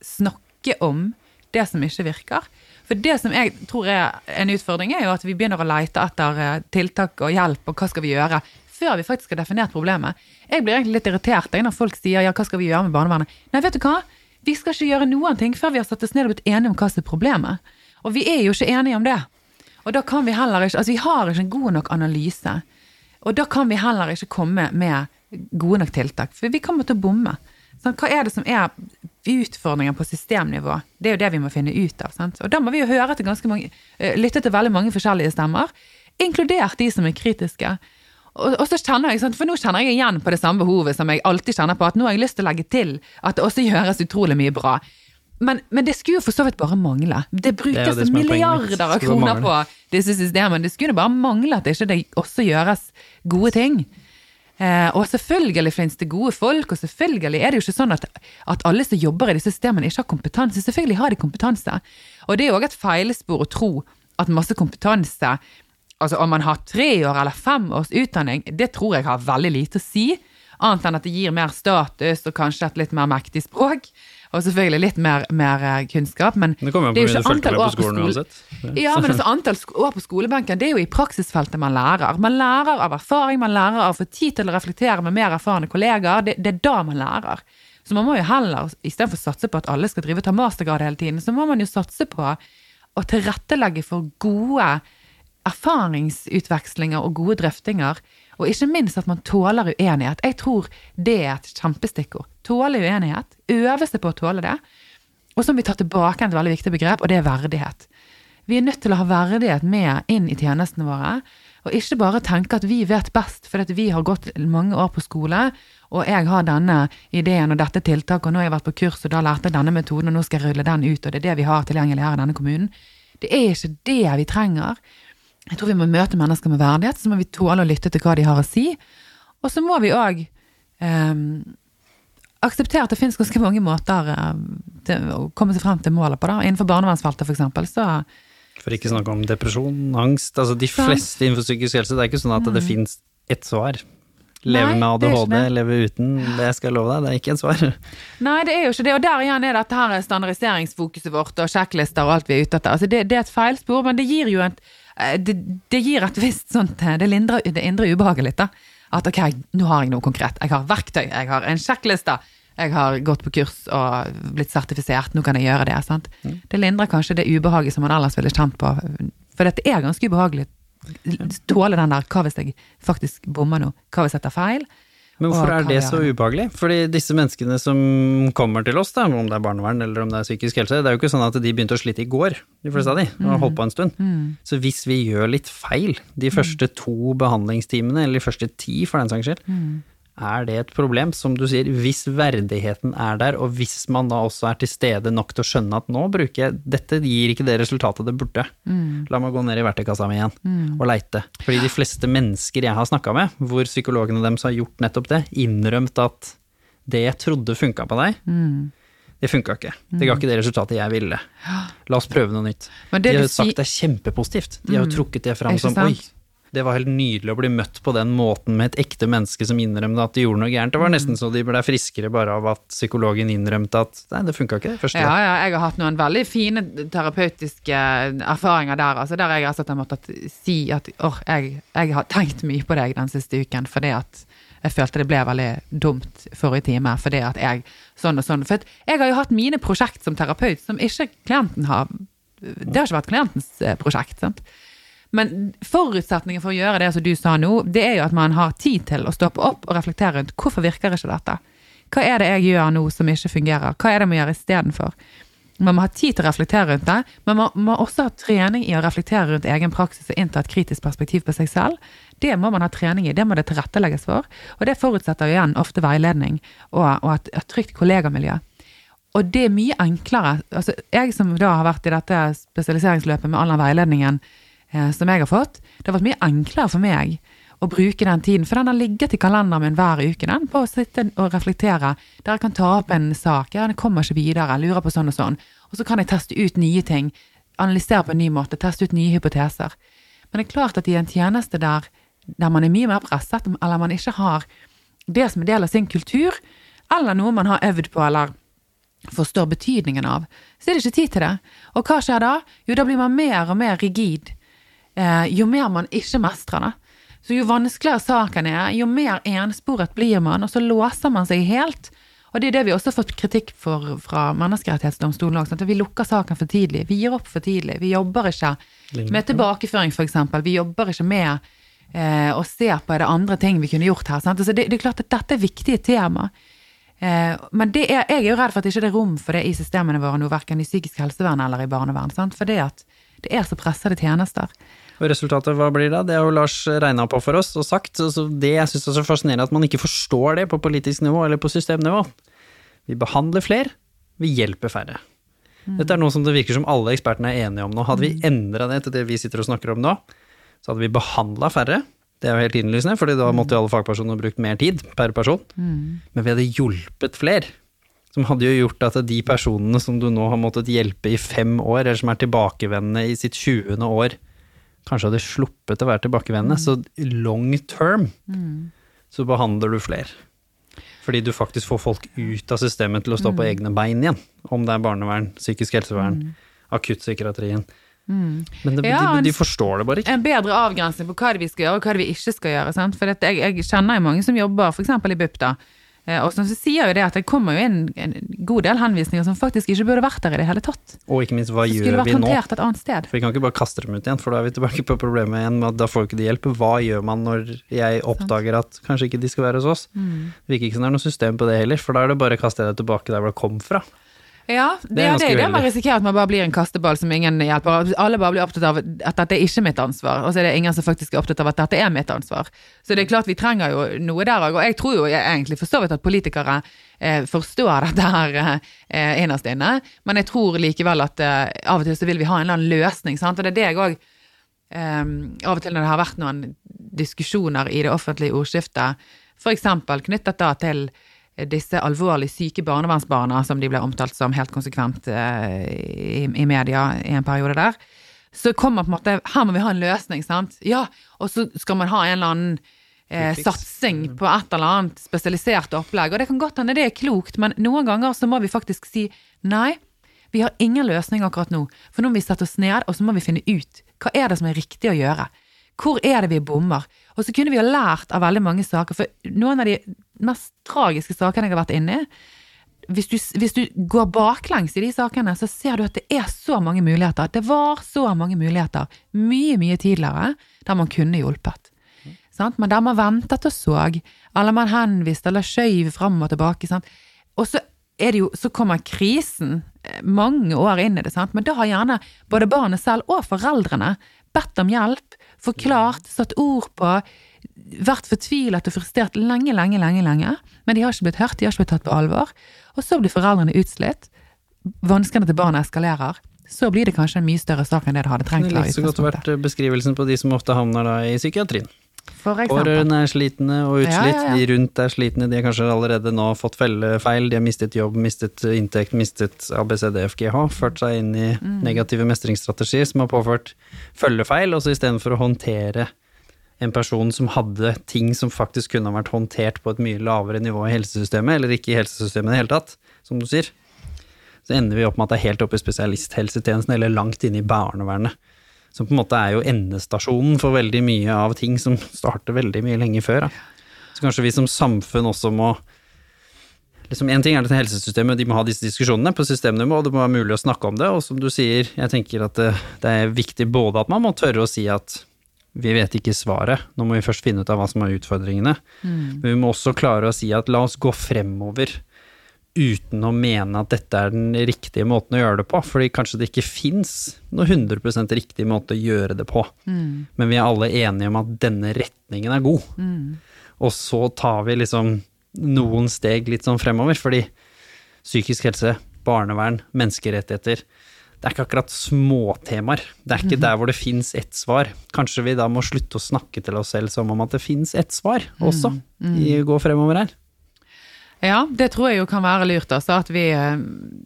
snakke om det som ikke virker. For det som jeg tror er en utfordring, er jo at vi begynner å leite etter eh, tiltak og hjelp, og hva skal vi gjøre, før vi faktisk har definert problemet. Jeg blir egentlig litt irritert når folk sier ja, hva skal vi gjøre med barnevernet? Nei, vet du hva? Vi skal ikke gjøre noen ting før vi har satt oss ned og blitt enige om hva som er problemet. Og vi er jo ikke enige om det. Og da kan vi heller ikke Altså, vi har ikke en god nok analyse. Og da kan vi heller ikke komme med gode nok tiltak, for vi kommer til å bomme. Sånn, hva er det som er utfordringer på systemnivå? Det er jo det vi må finne ut av. Sant? Og da må vi jo høre til ganske mange, eh, lytte til veldig mange forskjellige stemmer, inkludert de som er kritiske. Og, og så kjenner jeg, sant, For nå kjenner jeg igjen på det samme behovet som jeg alltid kjenner på, at nå har jeg lyst til å legge til at det også gjøres utrolig mye bra. Men, men det skulle jo for så vidt bare mangle. Det brukes det det er milliarder av kroner på disse systemene. Det skulle bare mangle at det ikke også gjøres gode ting. Eh, og selvfølgelig finnes det gode folk, og selvfølgelig er det jo ikke sånn at, at alle som jobber i disse systemene ikke har kompetanse. Selvfølgelig har de kompetanse. Og det er jo òg et feilspor å tro at masse kompetanse Altså om man har tre år eller fem års utdanning, det tror jeg har veldig lite å si. Annet enn at det gir mer status og kanskje et litt mer mektig språk. Og selvfølgelig litt mer, mer eh, kunnskap, men Det kommer det på er jo du ikke fulgte antall med år på skolen uansett. Ja, men altså antall år på skolebenken, det er jo i praksisfeltet man lærer. Man lærer av erfaring, man lærer av å få tid til å reflektere med mer erfarne kollegaer. Det, det er da man lærer. Så man må jo heller, istedenfor å satse på at alle skal drive og ta mastergrad hele tiden, så må man jo satse på å tilrettelegge for gode erfaringsutvekslinger og gode drøftinger. Og ikke minst at man tåler uenighet. Jeg tror det er et kjempestikkord. Tåle uenighet. Øve seg på å tåle det. Og så må vi ta tilbake et veldig viktig begrep, og det er verdighet. Vi er nødt til å ha verdighet med inn i tjenestene våre, og ikke bare tenke at vi vet best fordi vi har gått mange år på skole, og jeg har denne ideen og dette tiltaket, og nå har jeg vært på kurs, og da lærte jeg denne metoden, og nå skal jeg rulle den ut, og det er det vi har tilgjengelig her i denne kommunen. Det er ikke det vi trenger. Jeg tror vi må møte mennesker med verdighet, så må vi tåle å lytte til hva de har å si. Og så må vi òg akseptere at det finnes ganske mange måter eh, til å komme seg frem til målet på. Da. Innenfor barnevernsfeltet, eksempel, så For ikke snakke om depresjon, angst. Altså de Sant. fleste innenfor psykisk helse. Det er ikke sånn at det finnes ett svar. Leve Nei, med ADHD, leve uten. Det skal jeg love deg, det er ikke et svar. Nei, det er jo ikke det. Og der igjen er dette her standardiseringsfokuset vårt og sjekklister og alt vi er ute etter. Altså, det, det er et feilspor, men det gir jo et eh, det, det gir et visst sånt eh, Det lindrer det indre ubehaget litt, da. At ok, nå har jeg noe konkret. Jeg har verktøy, jeg har en sjekkliste. Jeg har gått på kurs og blitt sertifisert, nå kan jeg gjøre det. Sant? Det lindrer kanskje det ubehaget som man ellers ville kjent på. For dette er ganske ubehagelig. Tåle den der 'hva hvis jeg faktisk bommer nå', hva hvis jeg tar feil'? Men hvorfor er det så ubehagelig? Fordi disse menneskene som kommer til oss, da, om det er barnevern eller om det er psykisk helse, det er jo ikke sånn at de begynte å slite i går, de fleste av de, og har holdt på en stund. Så hvis vi gjør litt feil de første to behandlingstimene, eller de første ti for den saks skyld, er det et problem, som du sier, hvis verdigheten er der, og hvis man da også er til stede nok til å skjønne at nå bruker jeg, dette gir ikke det resultatet det burde. La meg gå ned i verktøykassa mi igjen og leite. Fordi de fleste mennesker jeg har snakka med, hvor psykologene deres har gjort nettopp det, innrømt at det jeg trodde funka på deg, det funka ikke. Det ga ikke det resultatet jeg ville. La oss prøve noe nytt. Men det de har jo sagt det er kjempepositivt. De har jo trukket det fram som oi, det var helt nydelig å bli møtt på den måten med et ekte menneske som innrømte at de gjorde noe gærent. Det var nesten så de ble friskere bare av at psykologen innrømte at nei, det funka ikke første. Ja, ja, jeg har hatt noen veldig fine terapeutiske erfaringer der, altså der jeg rett og slett har måttet si at åh, jeg, jeg har tenkt mye på deg den siste uken, fordi at jeg følte det ble veldig dumt forrige time, fordi at jeg sånn og sånn. For jeg har jo hatt mine prosjekt som terapeut som ikke klienten har Det har ikke vært klientens eh, prosjekt, sant. Men forutsetningen for å gjøre det som du sa nå, det er jo at man har tid til å stoppe opp og reflektere rundt hvorfor virker ikke dette? Hva er det jeg gjør nå som ikke fungerer? Hva er det jeg må gjøre istedenfor? Man må ha tid til å reflektere rundt det, men man må også ha trening i å reflektere rundt egen praksis og innta et kritisk perspektiv på seg selv. Det må man ha trening i, det må det tilrettelegges for. Og det forutsetter jo igjen ofte veiledning og, og et, et trygt kollegamiljø. Og det er mye enklere. Altså, jeg som da har vært i dette spesialiseringsløpet med all den veiledningen som jeg har fått, det har vært mye enklere for meg å bruke den tiden, for den har ligget i kalenderen min hver uke, den, på å sitte og reflektere. Der jeg kan ta opp en sak, ja, den kommer ikke videre, lurer på sånn og sånn. Og så kan jeg teste ut nye ting, analysere på en ny måte, teste ut nye hypoteser. Men det er klart at i en tjeneste der, der man er mye mer presset, eller man ikke har det som er del av sin kultur, eller noe man har øvd på, eller forstår betydningen av, så er det ikke tid til det. Og hva skjer da? Jo, da blir man mer og mer rigid. Eh, jo mer man ikke mestrer det. Så jo vanskeligere saken er, jo mer ensporet blir man, og så låser man seg helt. Og det er det vi også har fått kritikk for fra Menneskerettighetsdomstolen òg. vi lukker saken for tidlig. Vi gir opp for tidlig. Vi jobber ikke med tilbakeføring, eksempel. Vi jobber ikke med eh, å se på er det andre ting vi kunne gjort her. Sant? Så det, det er klart at dette er viktige tema. Eh, men det er, jeg er jo redd for at det ikke er rom for det i systemene våre nå, verken i psykisk helsevern eller i barnevern. Sant? For det at det er så pressede tjenester. Og resultatet, hva blir da? Det har jo Lars regna på for oss og sagt. Så det jeg syns er så fascinerende, at man ikke forstår det på politisk nivå eller på systemnivå. Vi behandler flere, vi hjelper færre. Dette er noe som det virker som alle ekspertene er enige om nå. Hadde vi endra det til det vi sitter og snakker om nå, så hadde vi behandla færre. Det er jo helt innlysende, fordi da måtte jo alle fagpersoner brukt mer tid per person. Men vi hadde hjulpet flere. Som hadde jo gjort at de personene som du nå har måttet hjelpe i fem år, eller som er tilbakevendende i sitt 20. år, kanskje hadde sluppet å være tilbakevendende. Så long term så behandler du flere. Fordi du faktisk får folk ut av systemet til å stå på egne bein igjen. Om det er barnevern, psykisk helsevern, akuttpsykiatrien. Men det, Ja, de, de forstår det bare ikke. En bedre avgrensning på hva vi skal gjøre, og hva vi ikke skal gjøre. Sant? For dette, jeg, jeg kjenner jo mange som jobber f.eks. i BUP, da. Eh, Og så sier jo det at det kommer jo inn en god del henvisninger som faktisk ikke burde vært der i det hele tatt. Og ikke minst, hva skulle gjør vært vi nå? håndtert et annet sted. For vi kan ikke bare kaste dem ut igjen, for da er vi tilbake på problemet igjen med at da får ikke de hjelp. Hva gjør man når jeg oppdager at kanskje ikke de skal være hos oss? Mm. Det virker ikke som det er noe system på det heller, for da er det bare å kaste deg tilbake der hvor det kom fra. Ja, det, Det er det det man risikerer, at man bare blir en kasteball som ingen hjelper. Alle bare blir opptatt av at dette er ikke mitt ansvar, og så er det ingen som faktisk er opptatt av at dette er mitt ansvar. Så det er klart vi trenger jo noe der òg, og jeg tror jo jeg egentlig for så vidt at politikere eh, forstår dette her eh, innerst inne, men jeg tror likevel at eh, av og til så vil vi ha en eller annen løsning, sant, og det er det jeg òg av og til når det har vært noen diskusjoner i det offentlige ordskiftet, f.eks. knyttet da til disse alvorlig syke barnevernsbarna, som de ble omtalt som helt konsekvent eh, i, i media i en periode der, så kommer på en måte Her må vi ha en løsning, sant? Ja, og så skal man ha en eller annen eh, satsing på et eller annet spesialisert opplegg. Og det kan godt hende det er klokt, men noen ganger så må vi faktisk si nei. Vi har ingen løsning akkurat nå, for nå må vi sette oss ned, og så må vi finne ut hva er det som er riktig å gjøre. Hvor er det vi bommer? Og så kunne vi ha lært av veldig mange saker, for noen av de mest tragiske sakene jeg har vært inne i, hvis du, hvis du går baklengs i de sakene, så ser du at det er så mange muligheter. Det var så mange muligheter mye, mye tidligere der man kunne hjulpet. Sant? Men der man ventet og så, eller man henviste eller skjøv fram og tilbake. Sant? Og så, jo, så kommer krisen eh, mange år inn i det, sant? men da har gjerne både barnet selv og foreldrene bedt om hjelp, forklart, satt ord på, vært fortvilet og frustrert lenge, lenge, lenge, lenge, men de har ikke blitt hørt, de har ikke blitt tatt på alvor. Og så blir foreldrene utslitt, vanskene til barna eskalerer. Så blir det kanskje en mye større sak enn det det hadde trengt. Det kunne like så godt vært beskrivelsen på de som ofte havner da i psykiatrien. Pårørende er slitne og utslitt, Ja, ja, ja. de rundt er slitne, de har kanskje allerede nå fått fellefeil, de har mistet jobb, mistet inntekt, mistet ABCDFGH, ført seg inn i Mm. negative mestringsstrategier som har påført følgefeil, og så istedenfor å håndtere en person som hadde ting som faktisk kunne ha vært håndtert på et mye lavere nivå i helsesystemet, eller ikke i helsesystemet i det hele tatt, som du sier, så ender vi opp med at det er helt oppe i spesialisthelsetjenesten eller langt inne i barnevernet. Som på en måte er jo endestasjonen for veldig mye av ting som starter veldig mye lenge før. Da. Så kanskje vi som samfunn også må liksom En ting er dette helsesystemet, de må ha disse diskusjonene på systemnivå, og det må være mulig å snakke om det. Og som du sier, jeg tenker at det, det er viktig både at man må tørre å si at vi vet ikke svaret, nå må vi først finne ut av hva som er utfordringene. Men vi må også klare å si at la oss gå fremover uten å mene at dette er den riktige måten å gjøre det på, fordi kanskje det ikke fins noe 100% riktig måte å gjøre det på. Men vi er alle enige om at denne retningen er god. Og så tar vi liksom noen steg litt sånn fremover, fordi psykisk helse, barnevern, menneskerettigheter det er ikke akkurat småtemaer. Det er ikke der hvor det fins ett svar. Kanskje vi da må slutte å snakke til oss selv som om at det fins ett svar også, i å gå fremover her. Ja, det tror jeg jo kan være lurt. Altså, at vi, eh,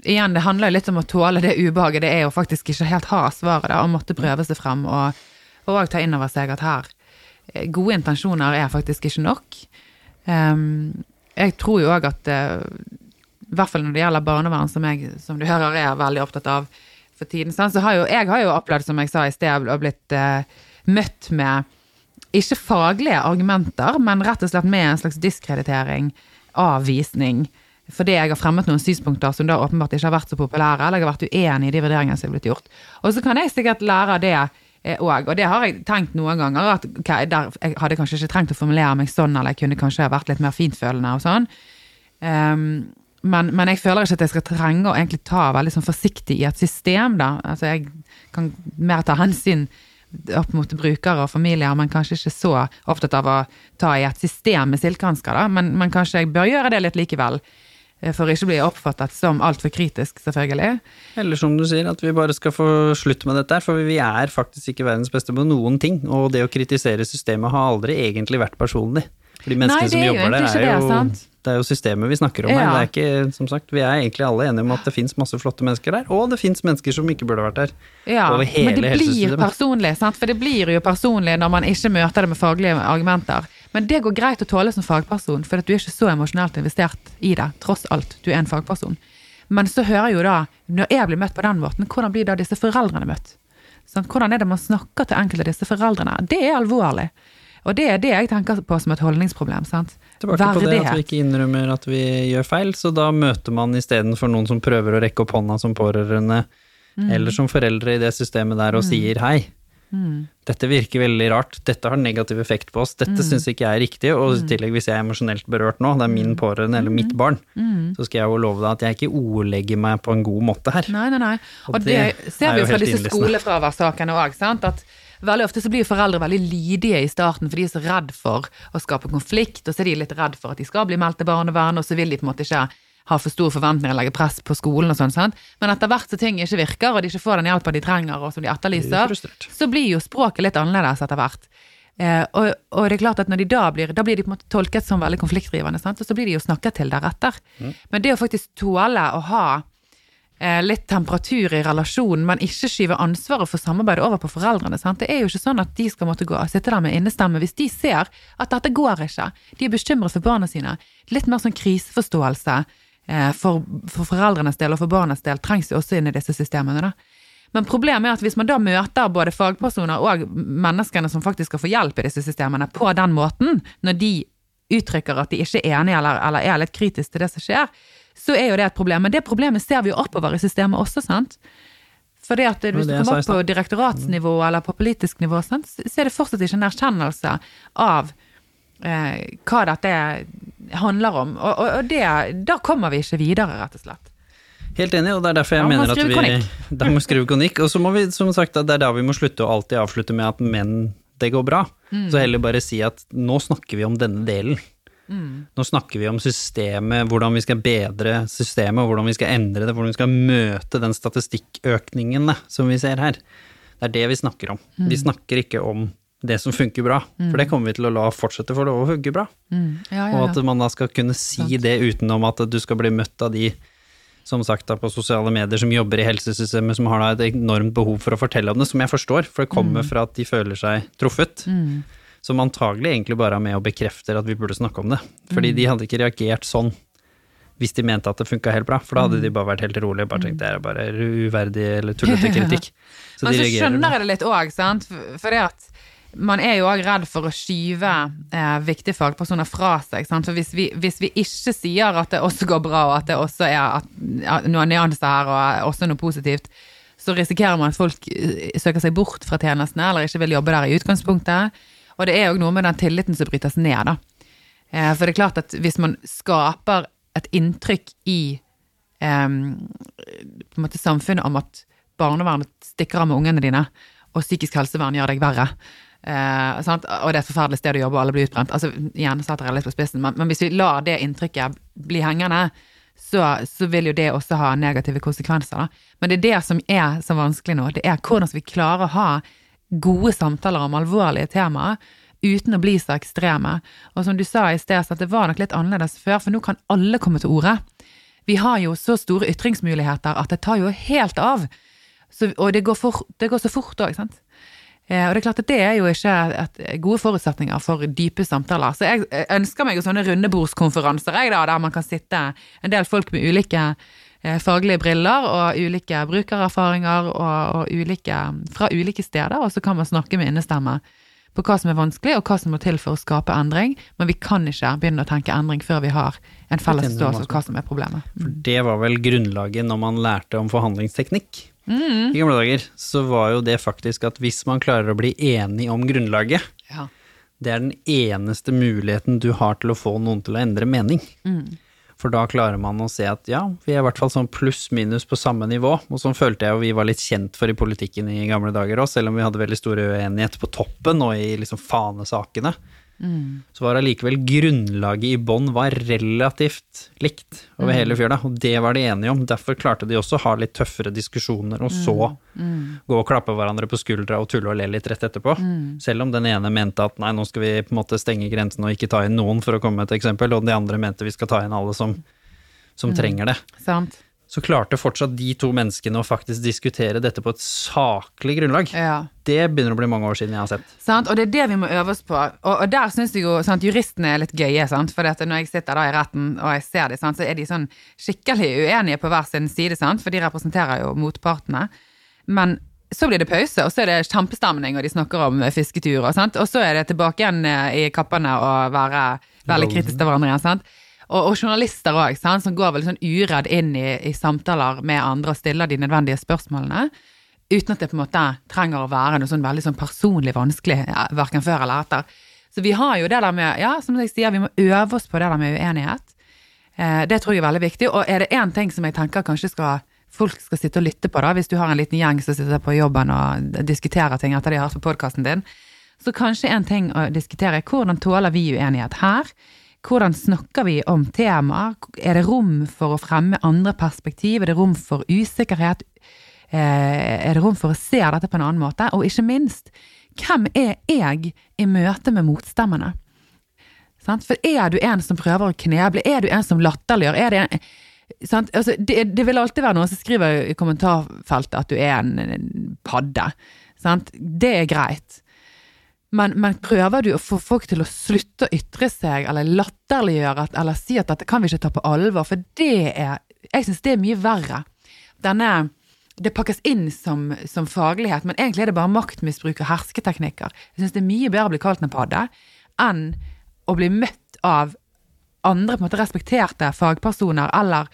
igjen, det handler jo litt om å tåle det ubehaget det er å faktisk ikke helt ha svaret, da, og måtte prøve seg frem, og, og ta inn over seg at her, eh, gode intensjoner er faktisk ikke nok. Um, jeg tror jo òg at, uh, i hvert fall når det gjelder barnevern, som jeg, som du hører, er veldig opptatt av for tiden, sånn, så har jo, jeg har jo opplevd, som jeg sa i sted, og blitt uh, møtt med ikke faglige argumenter, men rett og slett med en slags diskreditering, avvisning, fordi jeg har fremmet noen synspunkter som da åpenbart ikke har vært så populære, eller jeg har vært uenig i de vurderingene som er blitt gjort. Og så kan jeg sikkert lære det òg, og det har jeg tenkt noen ganger, at okay, jeg hadde kanskje ikke trengt å formulere meg sånn, eller jeg kunne kanskje vært litt mer fintfølende og sånn. Um, men, men jeg føler ikke at jeg skal trenge å egentlig ta veldig sånn forsiktig i et system, da. Altså jeg kan mer ta hensyn opp mot brukere og familier, men kanskje ikke så opptatt av å ta i et system med silkehansker, da. Men, men kanskje jeg bør gjøre det litt likevel. For For å ikke bli oppfattet som altfor kritisk, selvfølgelig. Eller som du sier, at vi bare skal få slutt med dette her, for vi er faktisk ikke verdens beste på noen ting, og det å kritisere systemet har aldri egentlig vært personlig. For de menneskene som er jo jobber der, er jo, det, sant? Det er jo systemet vi snakker om her. Det er ikke, som sagt, vi er egentlig alle enige om at det fins masse flotte mennesker der, og det fins mennesker som ikke burde vært der. Ja, men det blir personlig, sant? for det blir jo personlig når man ikke møter det med faglige argumenter. Men det går greit å tåle som fagperson, for du er ikke så emosjonelt investert i det, tross alt. Du er en fagperson. Men så hører jeg jo da, når jeg blir møtt på den måten, hvordan blir da disse foreldrene møtt? Sånn, Hvordan er det man snakker til enkelte av disse foreldrene? Det er alvorlig. Og det er det jeg tenker på som et holdningsproblem. sant? Tilbake på det at vi ikke innrømmer at vi gjør feil, så da møter man istedenfor noen som prøver å rekke opp hånda som pårørende, Mm. eller som foreldre i det systemet der og sier hei. Mm. Dette virker veldig rart, dette har negativ effekt på oss, dette Mm. syns ikke jeg er riktig, og i tillegg hvis jeg er emosjonelt berørt nå, det er Mm. min pårørende eller mitt barn, så skal jeg jo love deg at jeg ikke ordlegger meg på en god måte her. Nei, nei, nei. Og Og det, ser er vi fra disse skolefraværssakene òg, sant. At veldig ofte så blir foreldre veldig lydige i starten, for de er så redd for å skape konflikt, og så er de litt redd for at de skal bli meldt til barnevernet, og så vil de på en måte ikke ha for store forventninger og legge press på skolen og sånn, sant. Men etter hvert så ting ikke virker, og de ikke får den hjelpa de trenger, og som de etterlyser, så blir jo språket litt annerledes etter hvert. Eh, og, og det er klart at når de da blir, da blir de på en måte tolket som veldig konfliktdrivende, sant? og så blir de jo snakket til deretter. Men det å faktisk tåle å ha litt temperatur i relasjonen, men ikke skyve ansvaret for samarbeidet over på foreldrene. Sant? Det er jo ikke sånn at de skal måtte gå og sitte der med innestemme hvis de ser at dette går ikke. De er bekymret for barna sine. Litt mer sånn kriseforståelse eh, for, for foreldrenes del og for barnas del trengs jo også inn i disse systemene. da. Men problemet er at hvis man da møter både fagpersoner og menneskene som faktisk skal få hjelp i disse systemene, på den måten, når de uttrykker at de ikke er enige eller, eller er litt kritiske til det som skjer, så er jo det et problem. Men det problemet ser vi jo oppover i systemet også, sant. For det at hvis du kommer opp på direktoratsnivå eller på politisk nivå, sant, så er det fortsatt ikke en erkjennelse av eh, hva dette handler om. Og, og, det, da kommer vi ikke videre, rett og slett. Helt enig, og det er derfor jeg Da mener at vi. Da må vi skrive kronikk. Og så må vi, som sagt, det er da vi må slutte å alltid avslutte med at menn, det går bra. Mm. Så heller bare si at nå snakker vi om denne delen. Mm. Nå snakker vi om systemet, hvordan vi skal bedre systemet, og hvordan vi skal endre det, hvordan vi skal møte den statistikkøkningen da, som vi ser her. Det er det vi snakker om. Mm. Vi snakker ikke om det som funker bra, for det kommer vi til å la fortsette for det å funke bra. Mm. Ja, ja, Og at man da skal kunne si det utenom at du skal bli møtt av de, som sagt da på sosiale medier, som jobber i helsesystemet, som har da et enormt behov for å fortelle om det, som jeg forstår, for det kommer fra at de føler seg truffet. Som antagelig egentlig bare er med og bekrefter at vi burde snakke om det. Fordi de hadde ikke reagert sånn hvis de mente at det funka helt bra, for da hadde de bare vært helt rolige bare tenkt det er bare uverdig eller tullete kritikk. Så Men så skjønner jeg det litt òg, sant. For for det at man er jo òg redd for å skyve eh, viktige fagpersoner fra seg. Sant? For hvis vi, hvis vi ikke sier at det også går bra, og at det også er at, at noen nyanser her, og også noe positivt, så risikerer man at folk eh, søker seg bort fra tjenestene, eller ikke vil jobbe der i utgangspunktet. Og det er jo noe med den tilliten som brytes ned, da. Eh, for det er klart at hvis man skaper et inntrykk i en måte samfunnet om at barnevernet stikker av med ungene dine, og psykisk helsevern gjør deg verre. Sant? Og det er et forferdelig sted å jobbe, og alle blir utbrent. Altså, igjen setter jeg litt på spissen, men, men hvis vi lar det inntrykket bli hengende, så, så vil jo det også ha negative konsekvenser. Da. Men det er det som er så vanskelig nå. Det er hvordan vi klare å ha gode samtaler om alvorlige temaer uten å bli så ekstreme. Og som du sa i sted, så det var nok litt annerledes før, for nå kan alle komme til orde. Vi har jo så store ytringsmuligheter at det tar jo helt av. Så, og det går, for, det går så fort òg, sant. Eh, og det er klart at det er jo ikke et, gode forutsetninger for dype samtaler. Så jeg eh, ønsker meg jo sånne rundebordskonferanser jeg da, der man kan sitte en del folk med ulike eh, faglige briller og ulike brukererfaringer og, og ulike, fra ulike steder, og så kan man snakke med innestemme på hva som er vanskelig og hva som må til for å skape endring, men vi kan ikke begynne å tenke endring før vi har en felles forståelse av hva som er problemet. For det var vel grunnlaget når man lærte om forhandlingsteknikk. I gamle dager så var jo det faktisk at hvis man klarer å bli enig om grunnlaget, Ja. det er den eneste muligheten du har til å få noen til å endre mening. For da klarer man å se at ja, vi er i hvert fall sånn pluss-minus på samme nivå. Og sånn følte jeg jo vi var litt kjent for i politikken i gamle dager òg, selv om vi hadde veldig store uenighet på toppen og i liksom fanesakene. Så var allikevel grunnlaget i bånn var relativt likt over hele fjøla, og det var de enige om. Derfor klarte de også å ha litt tøffere diskusjoner, og så gå og klappe hverandre på skuldra og tulle og le litt rett etterpå. Selv om den ene mente at nei, nå skal vi på en måte stenge grensen og ikke ta inn noen, for å komme med et eksempel, og de andre mente vi skal ta inn alle som, som trenger det. Sant? Så klarte fortsatt de to menneskene å faktisk diskutere dette på et saklig grunnlag. Ja. Det begynner å bli mange år siden jeg har sett. Sant? Og det er det vi må øve oss på. Og, og der syns jeg jo sant, juristene er litt gøye, sant? for når jeg sitter da i retten og jeg ser dem, så er de sånn skikkelig uenige på hver sin side, sant? for de representerer jo motpartene. Men så blir det pause, og så er det kjempestemning, og de snakker om fisketurer. Sant? Og så er det tilbake igjen eh, i kappene og være veldig kritisk til hverandre igjen. sant? Og, og journalister òg, som går veldig sånn uredd inn i, i samtaler med andre og stiller de nødvendige spørsmålene. Uten at det på en måte trenger å være noe sånn veldig sånn personlig vanskelig, ja, verken før eller etter. Så vi har jo det der med, ja, som jeg sier, vi må øve oss på det der med uenighet. Eh, det tror jeg er veldig viktig. Og er det én ting som jeg tenker kanskje skal, folk skal sitte og lytte på, da, hvis du har en liten gjeng som sitter på jobben og diskuterer ting etter de har hørt på podkasten din, så kanskje en ting å diskutere er hvordan tåler vi uenighet her? Hvordan snakker vi om temaer? Er det rom for å fremme andre perspektiv? Er det rom for usikkerhet? Eh, Er det rom for å se dette på en annen måte? Og ikke minst, hvem er jeg i møte med motstemmene? For er du en som prøver å kneble? Er du en som latterliggjør? Er det en? Altså, det, det vil alltid være noen som skriver i kommentarfeltet at du er en, en padde. Sant? Det er greit. Men, men prøver du å få folk til å slutte å ytre seg, eller latterliggjøre, at- eller si at dette kan vi ikke ta på alvor, for det er Jeg syns det er mye verre. Denne Det pakkes inn som, som faglighet, men egentlig er det bare maktmisbruk og hersketeknikker. Jeg syns det er mye bedre å bli kalt en padde enn å bli møtt av andre på en måte respekterte fagpersoner eller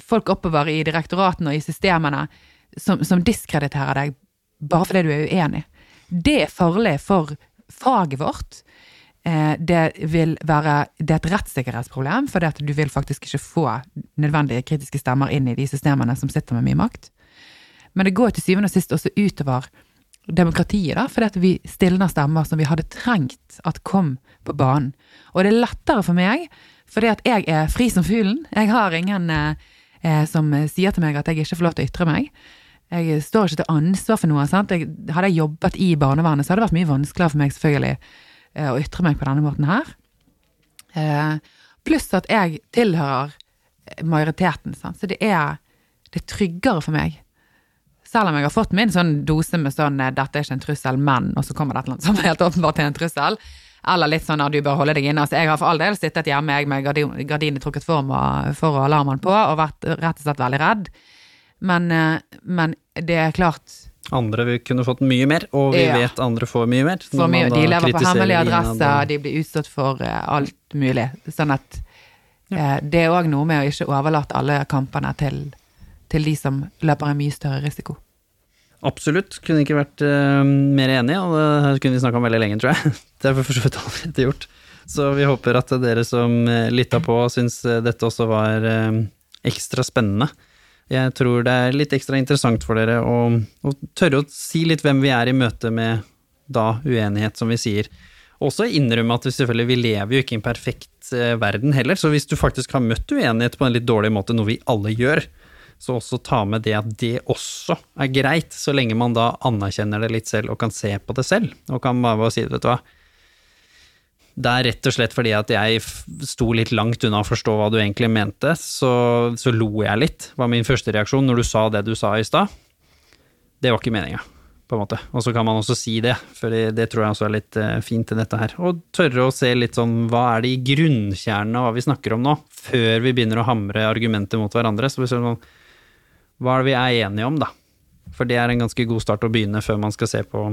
folk oppover i direktoratene og i systemene som, som diskrediterer deg bare fordi du er uenig. Det er farlig for faget vårt. Eh, det vil være Det er et rettssikkerhetsproblem, for du vil faktisk ikke få nødvendige kritiske stemmer inn i de systemene som sitter med mye makt. Men det går til syvende og sist også utover demokratiet, da, fordi at vi stilner stemmer som vi hadde trengt at kom på banen. Og det er lettere for meg, fordi at jeg er fri som fuglen. Jeg har ingen eh, eh som sier til meg at jeg ikke får lov til å ytre meg. Jeg står ikke til ansvar for noe. sant? Jeg, hadde jeg jobbet i barnevernet, så hadde det vært mye vanskeligere for meg selvfølgelig eh, å ytre meg på denne måten her. Eh, pluss at jeg tilhører majoriteten, sant? så det er, det er tryggere for meg selv om jeg har fått min sånn dose med sånn eh, 'dette er ikke en trussel, men', og så kommer det et eller annet som helt åpenbart er en trussel. Eller litt sånn at du bør holde deg inne. Altså, jeg har for all del sittet hjemme jeg med gardinene trukket for, for alarmen på, og vært rett og slett veldig redd. Men, eh, men det er klart andre vi kunne fått mye mer, og vi ja. vet andre får mye mer. For mye, de lever på hemmelige adresser, de blir utstått for uh, alt mulig. Sånn at uh, det er òg noe med å ikke overlate alle kampene til, til de som løper en mye større risiko. Absolutt. Kunne ikke vært uh, mer enig, og det kunne vi snakka om veldig lenge, tror jeg. Det er for så vidt allerede gjort. Så vi håper at dere som lytta på, syns dette også var ekstra spennende. Jeg tror det er litt ekstra interessant for dere å, å, tørre å si litt hvem vi er i møte med da uenighet, som vi sier. Også innrømme at vi selvfølgelig vi lever jo ikke i en perfekt verden heller, så hvis du faktisk har møtt uenighet på en litt dårlig måte, noe vi alle gjør, så også ta med det at det også er greit, så lenge man da anerkjenner det litt selv og kan se på det selv, og kan bare si vet du hva. Det er rett og slett fordi at jeg sto litt langt unna å forstå hva du egentlig mente, så, så lo jeg litt, var min første reaksjon når du sa det du sa i stad. Det var ikke meninga, på en måte. Og så kan man også si det, for det, tror jeg også er litt uh, fint i dette her. Og tørre å se litt sånn hva er det i grunnkjernen av hva vi snakker om nå, før vi begynner å hamre argumenter mot hverandre. Så vi ser sånn hva er det vi er enige om, da? For det er en ganske god start å begynne før man skal se på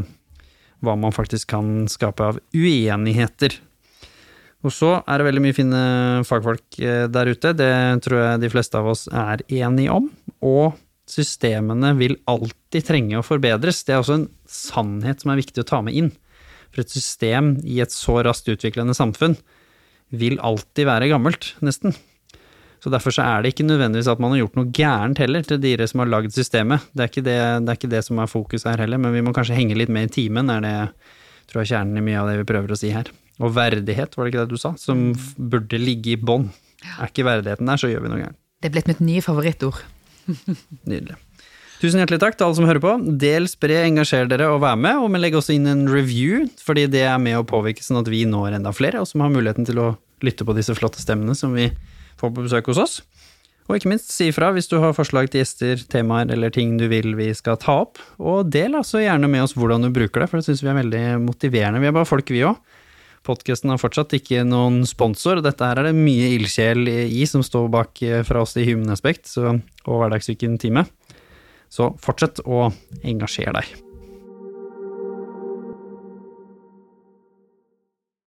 hva man faktisk kan skape av uenigheter. Og så er det veldig mye fine fagfolk eh, der ute, det tror jeg de fleste av oss er enige om. Og systemene vil alltid trenge å forbedres. Det er også en sannhet som er viktig å ta med inn. For et system i et så raskt utviklende samfunn vil alltid være gammelt, nesten. Så derfor så er det ikke nødvendigvis at man har gjort noe gærent heller til dere som har lagd systemet. Det er, det, det er, ikke det, som er fokus her heller, men vi må kanskje henge litt med i timen, er det tror jeg kjernen i mye av det vi prøver å si her. Og verdighet, var det ikke det du sa, som burde ligge i bånn. Er ikke verdigheten der, så gjør vi noe gærent. Det er blitt mitt nye favorittord. Nydelig. Tusen hjertelig takk til alle som hører på. Del, spre, engasjer dere og vær med. Og legg også inn en review, fordi det er med å påvirke sånn at vi når enda flere, og som har muligheten til å lytte på disse flotte stemmene som vi får på besøk hos oss. Og ikke minst, si ifra hvis du har forslag til gjester, temaer eller ting du vil vi skal ta opp. Og del altså gjerne med oss hvordan du bruker det, for det syns vi er veldig motiverende. Vi er bare folk, vi òg. Podkasten har fortsatt ikke noen sponsor, dette her er det mye ildsjel i som står bak eh, fra oss i Human Aspect og Hverdagssyken time. Så fortsett å engasjere deg.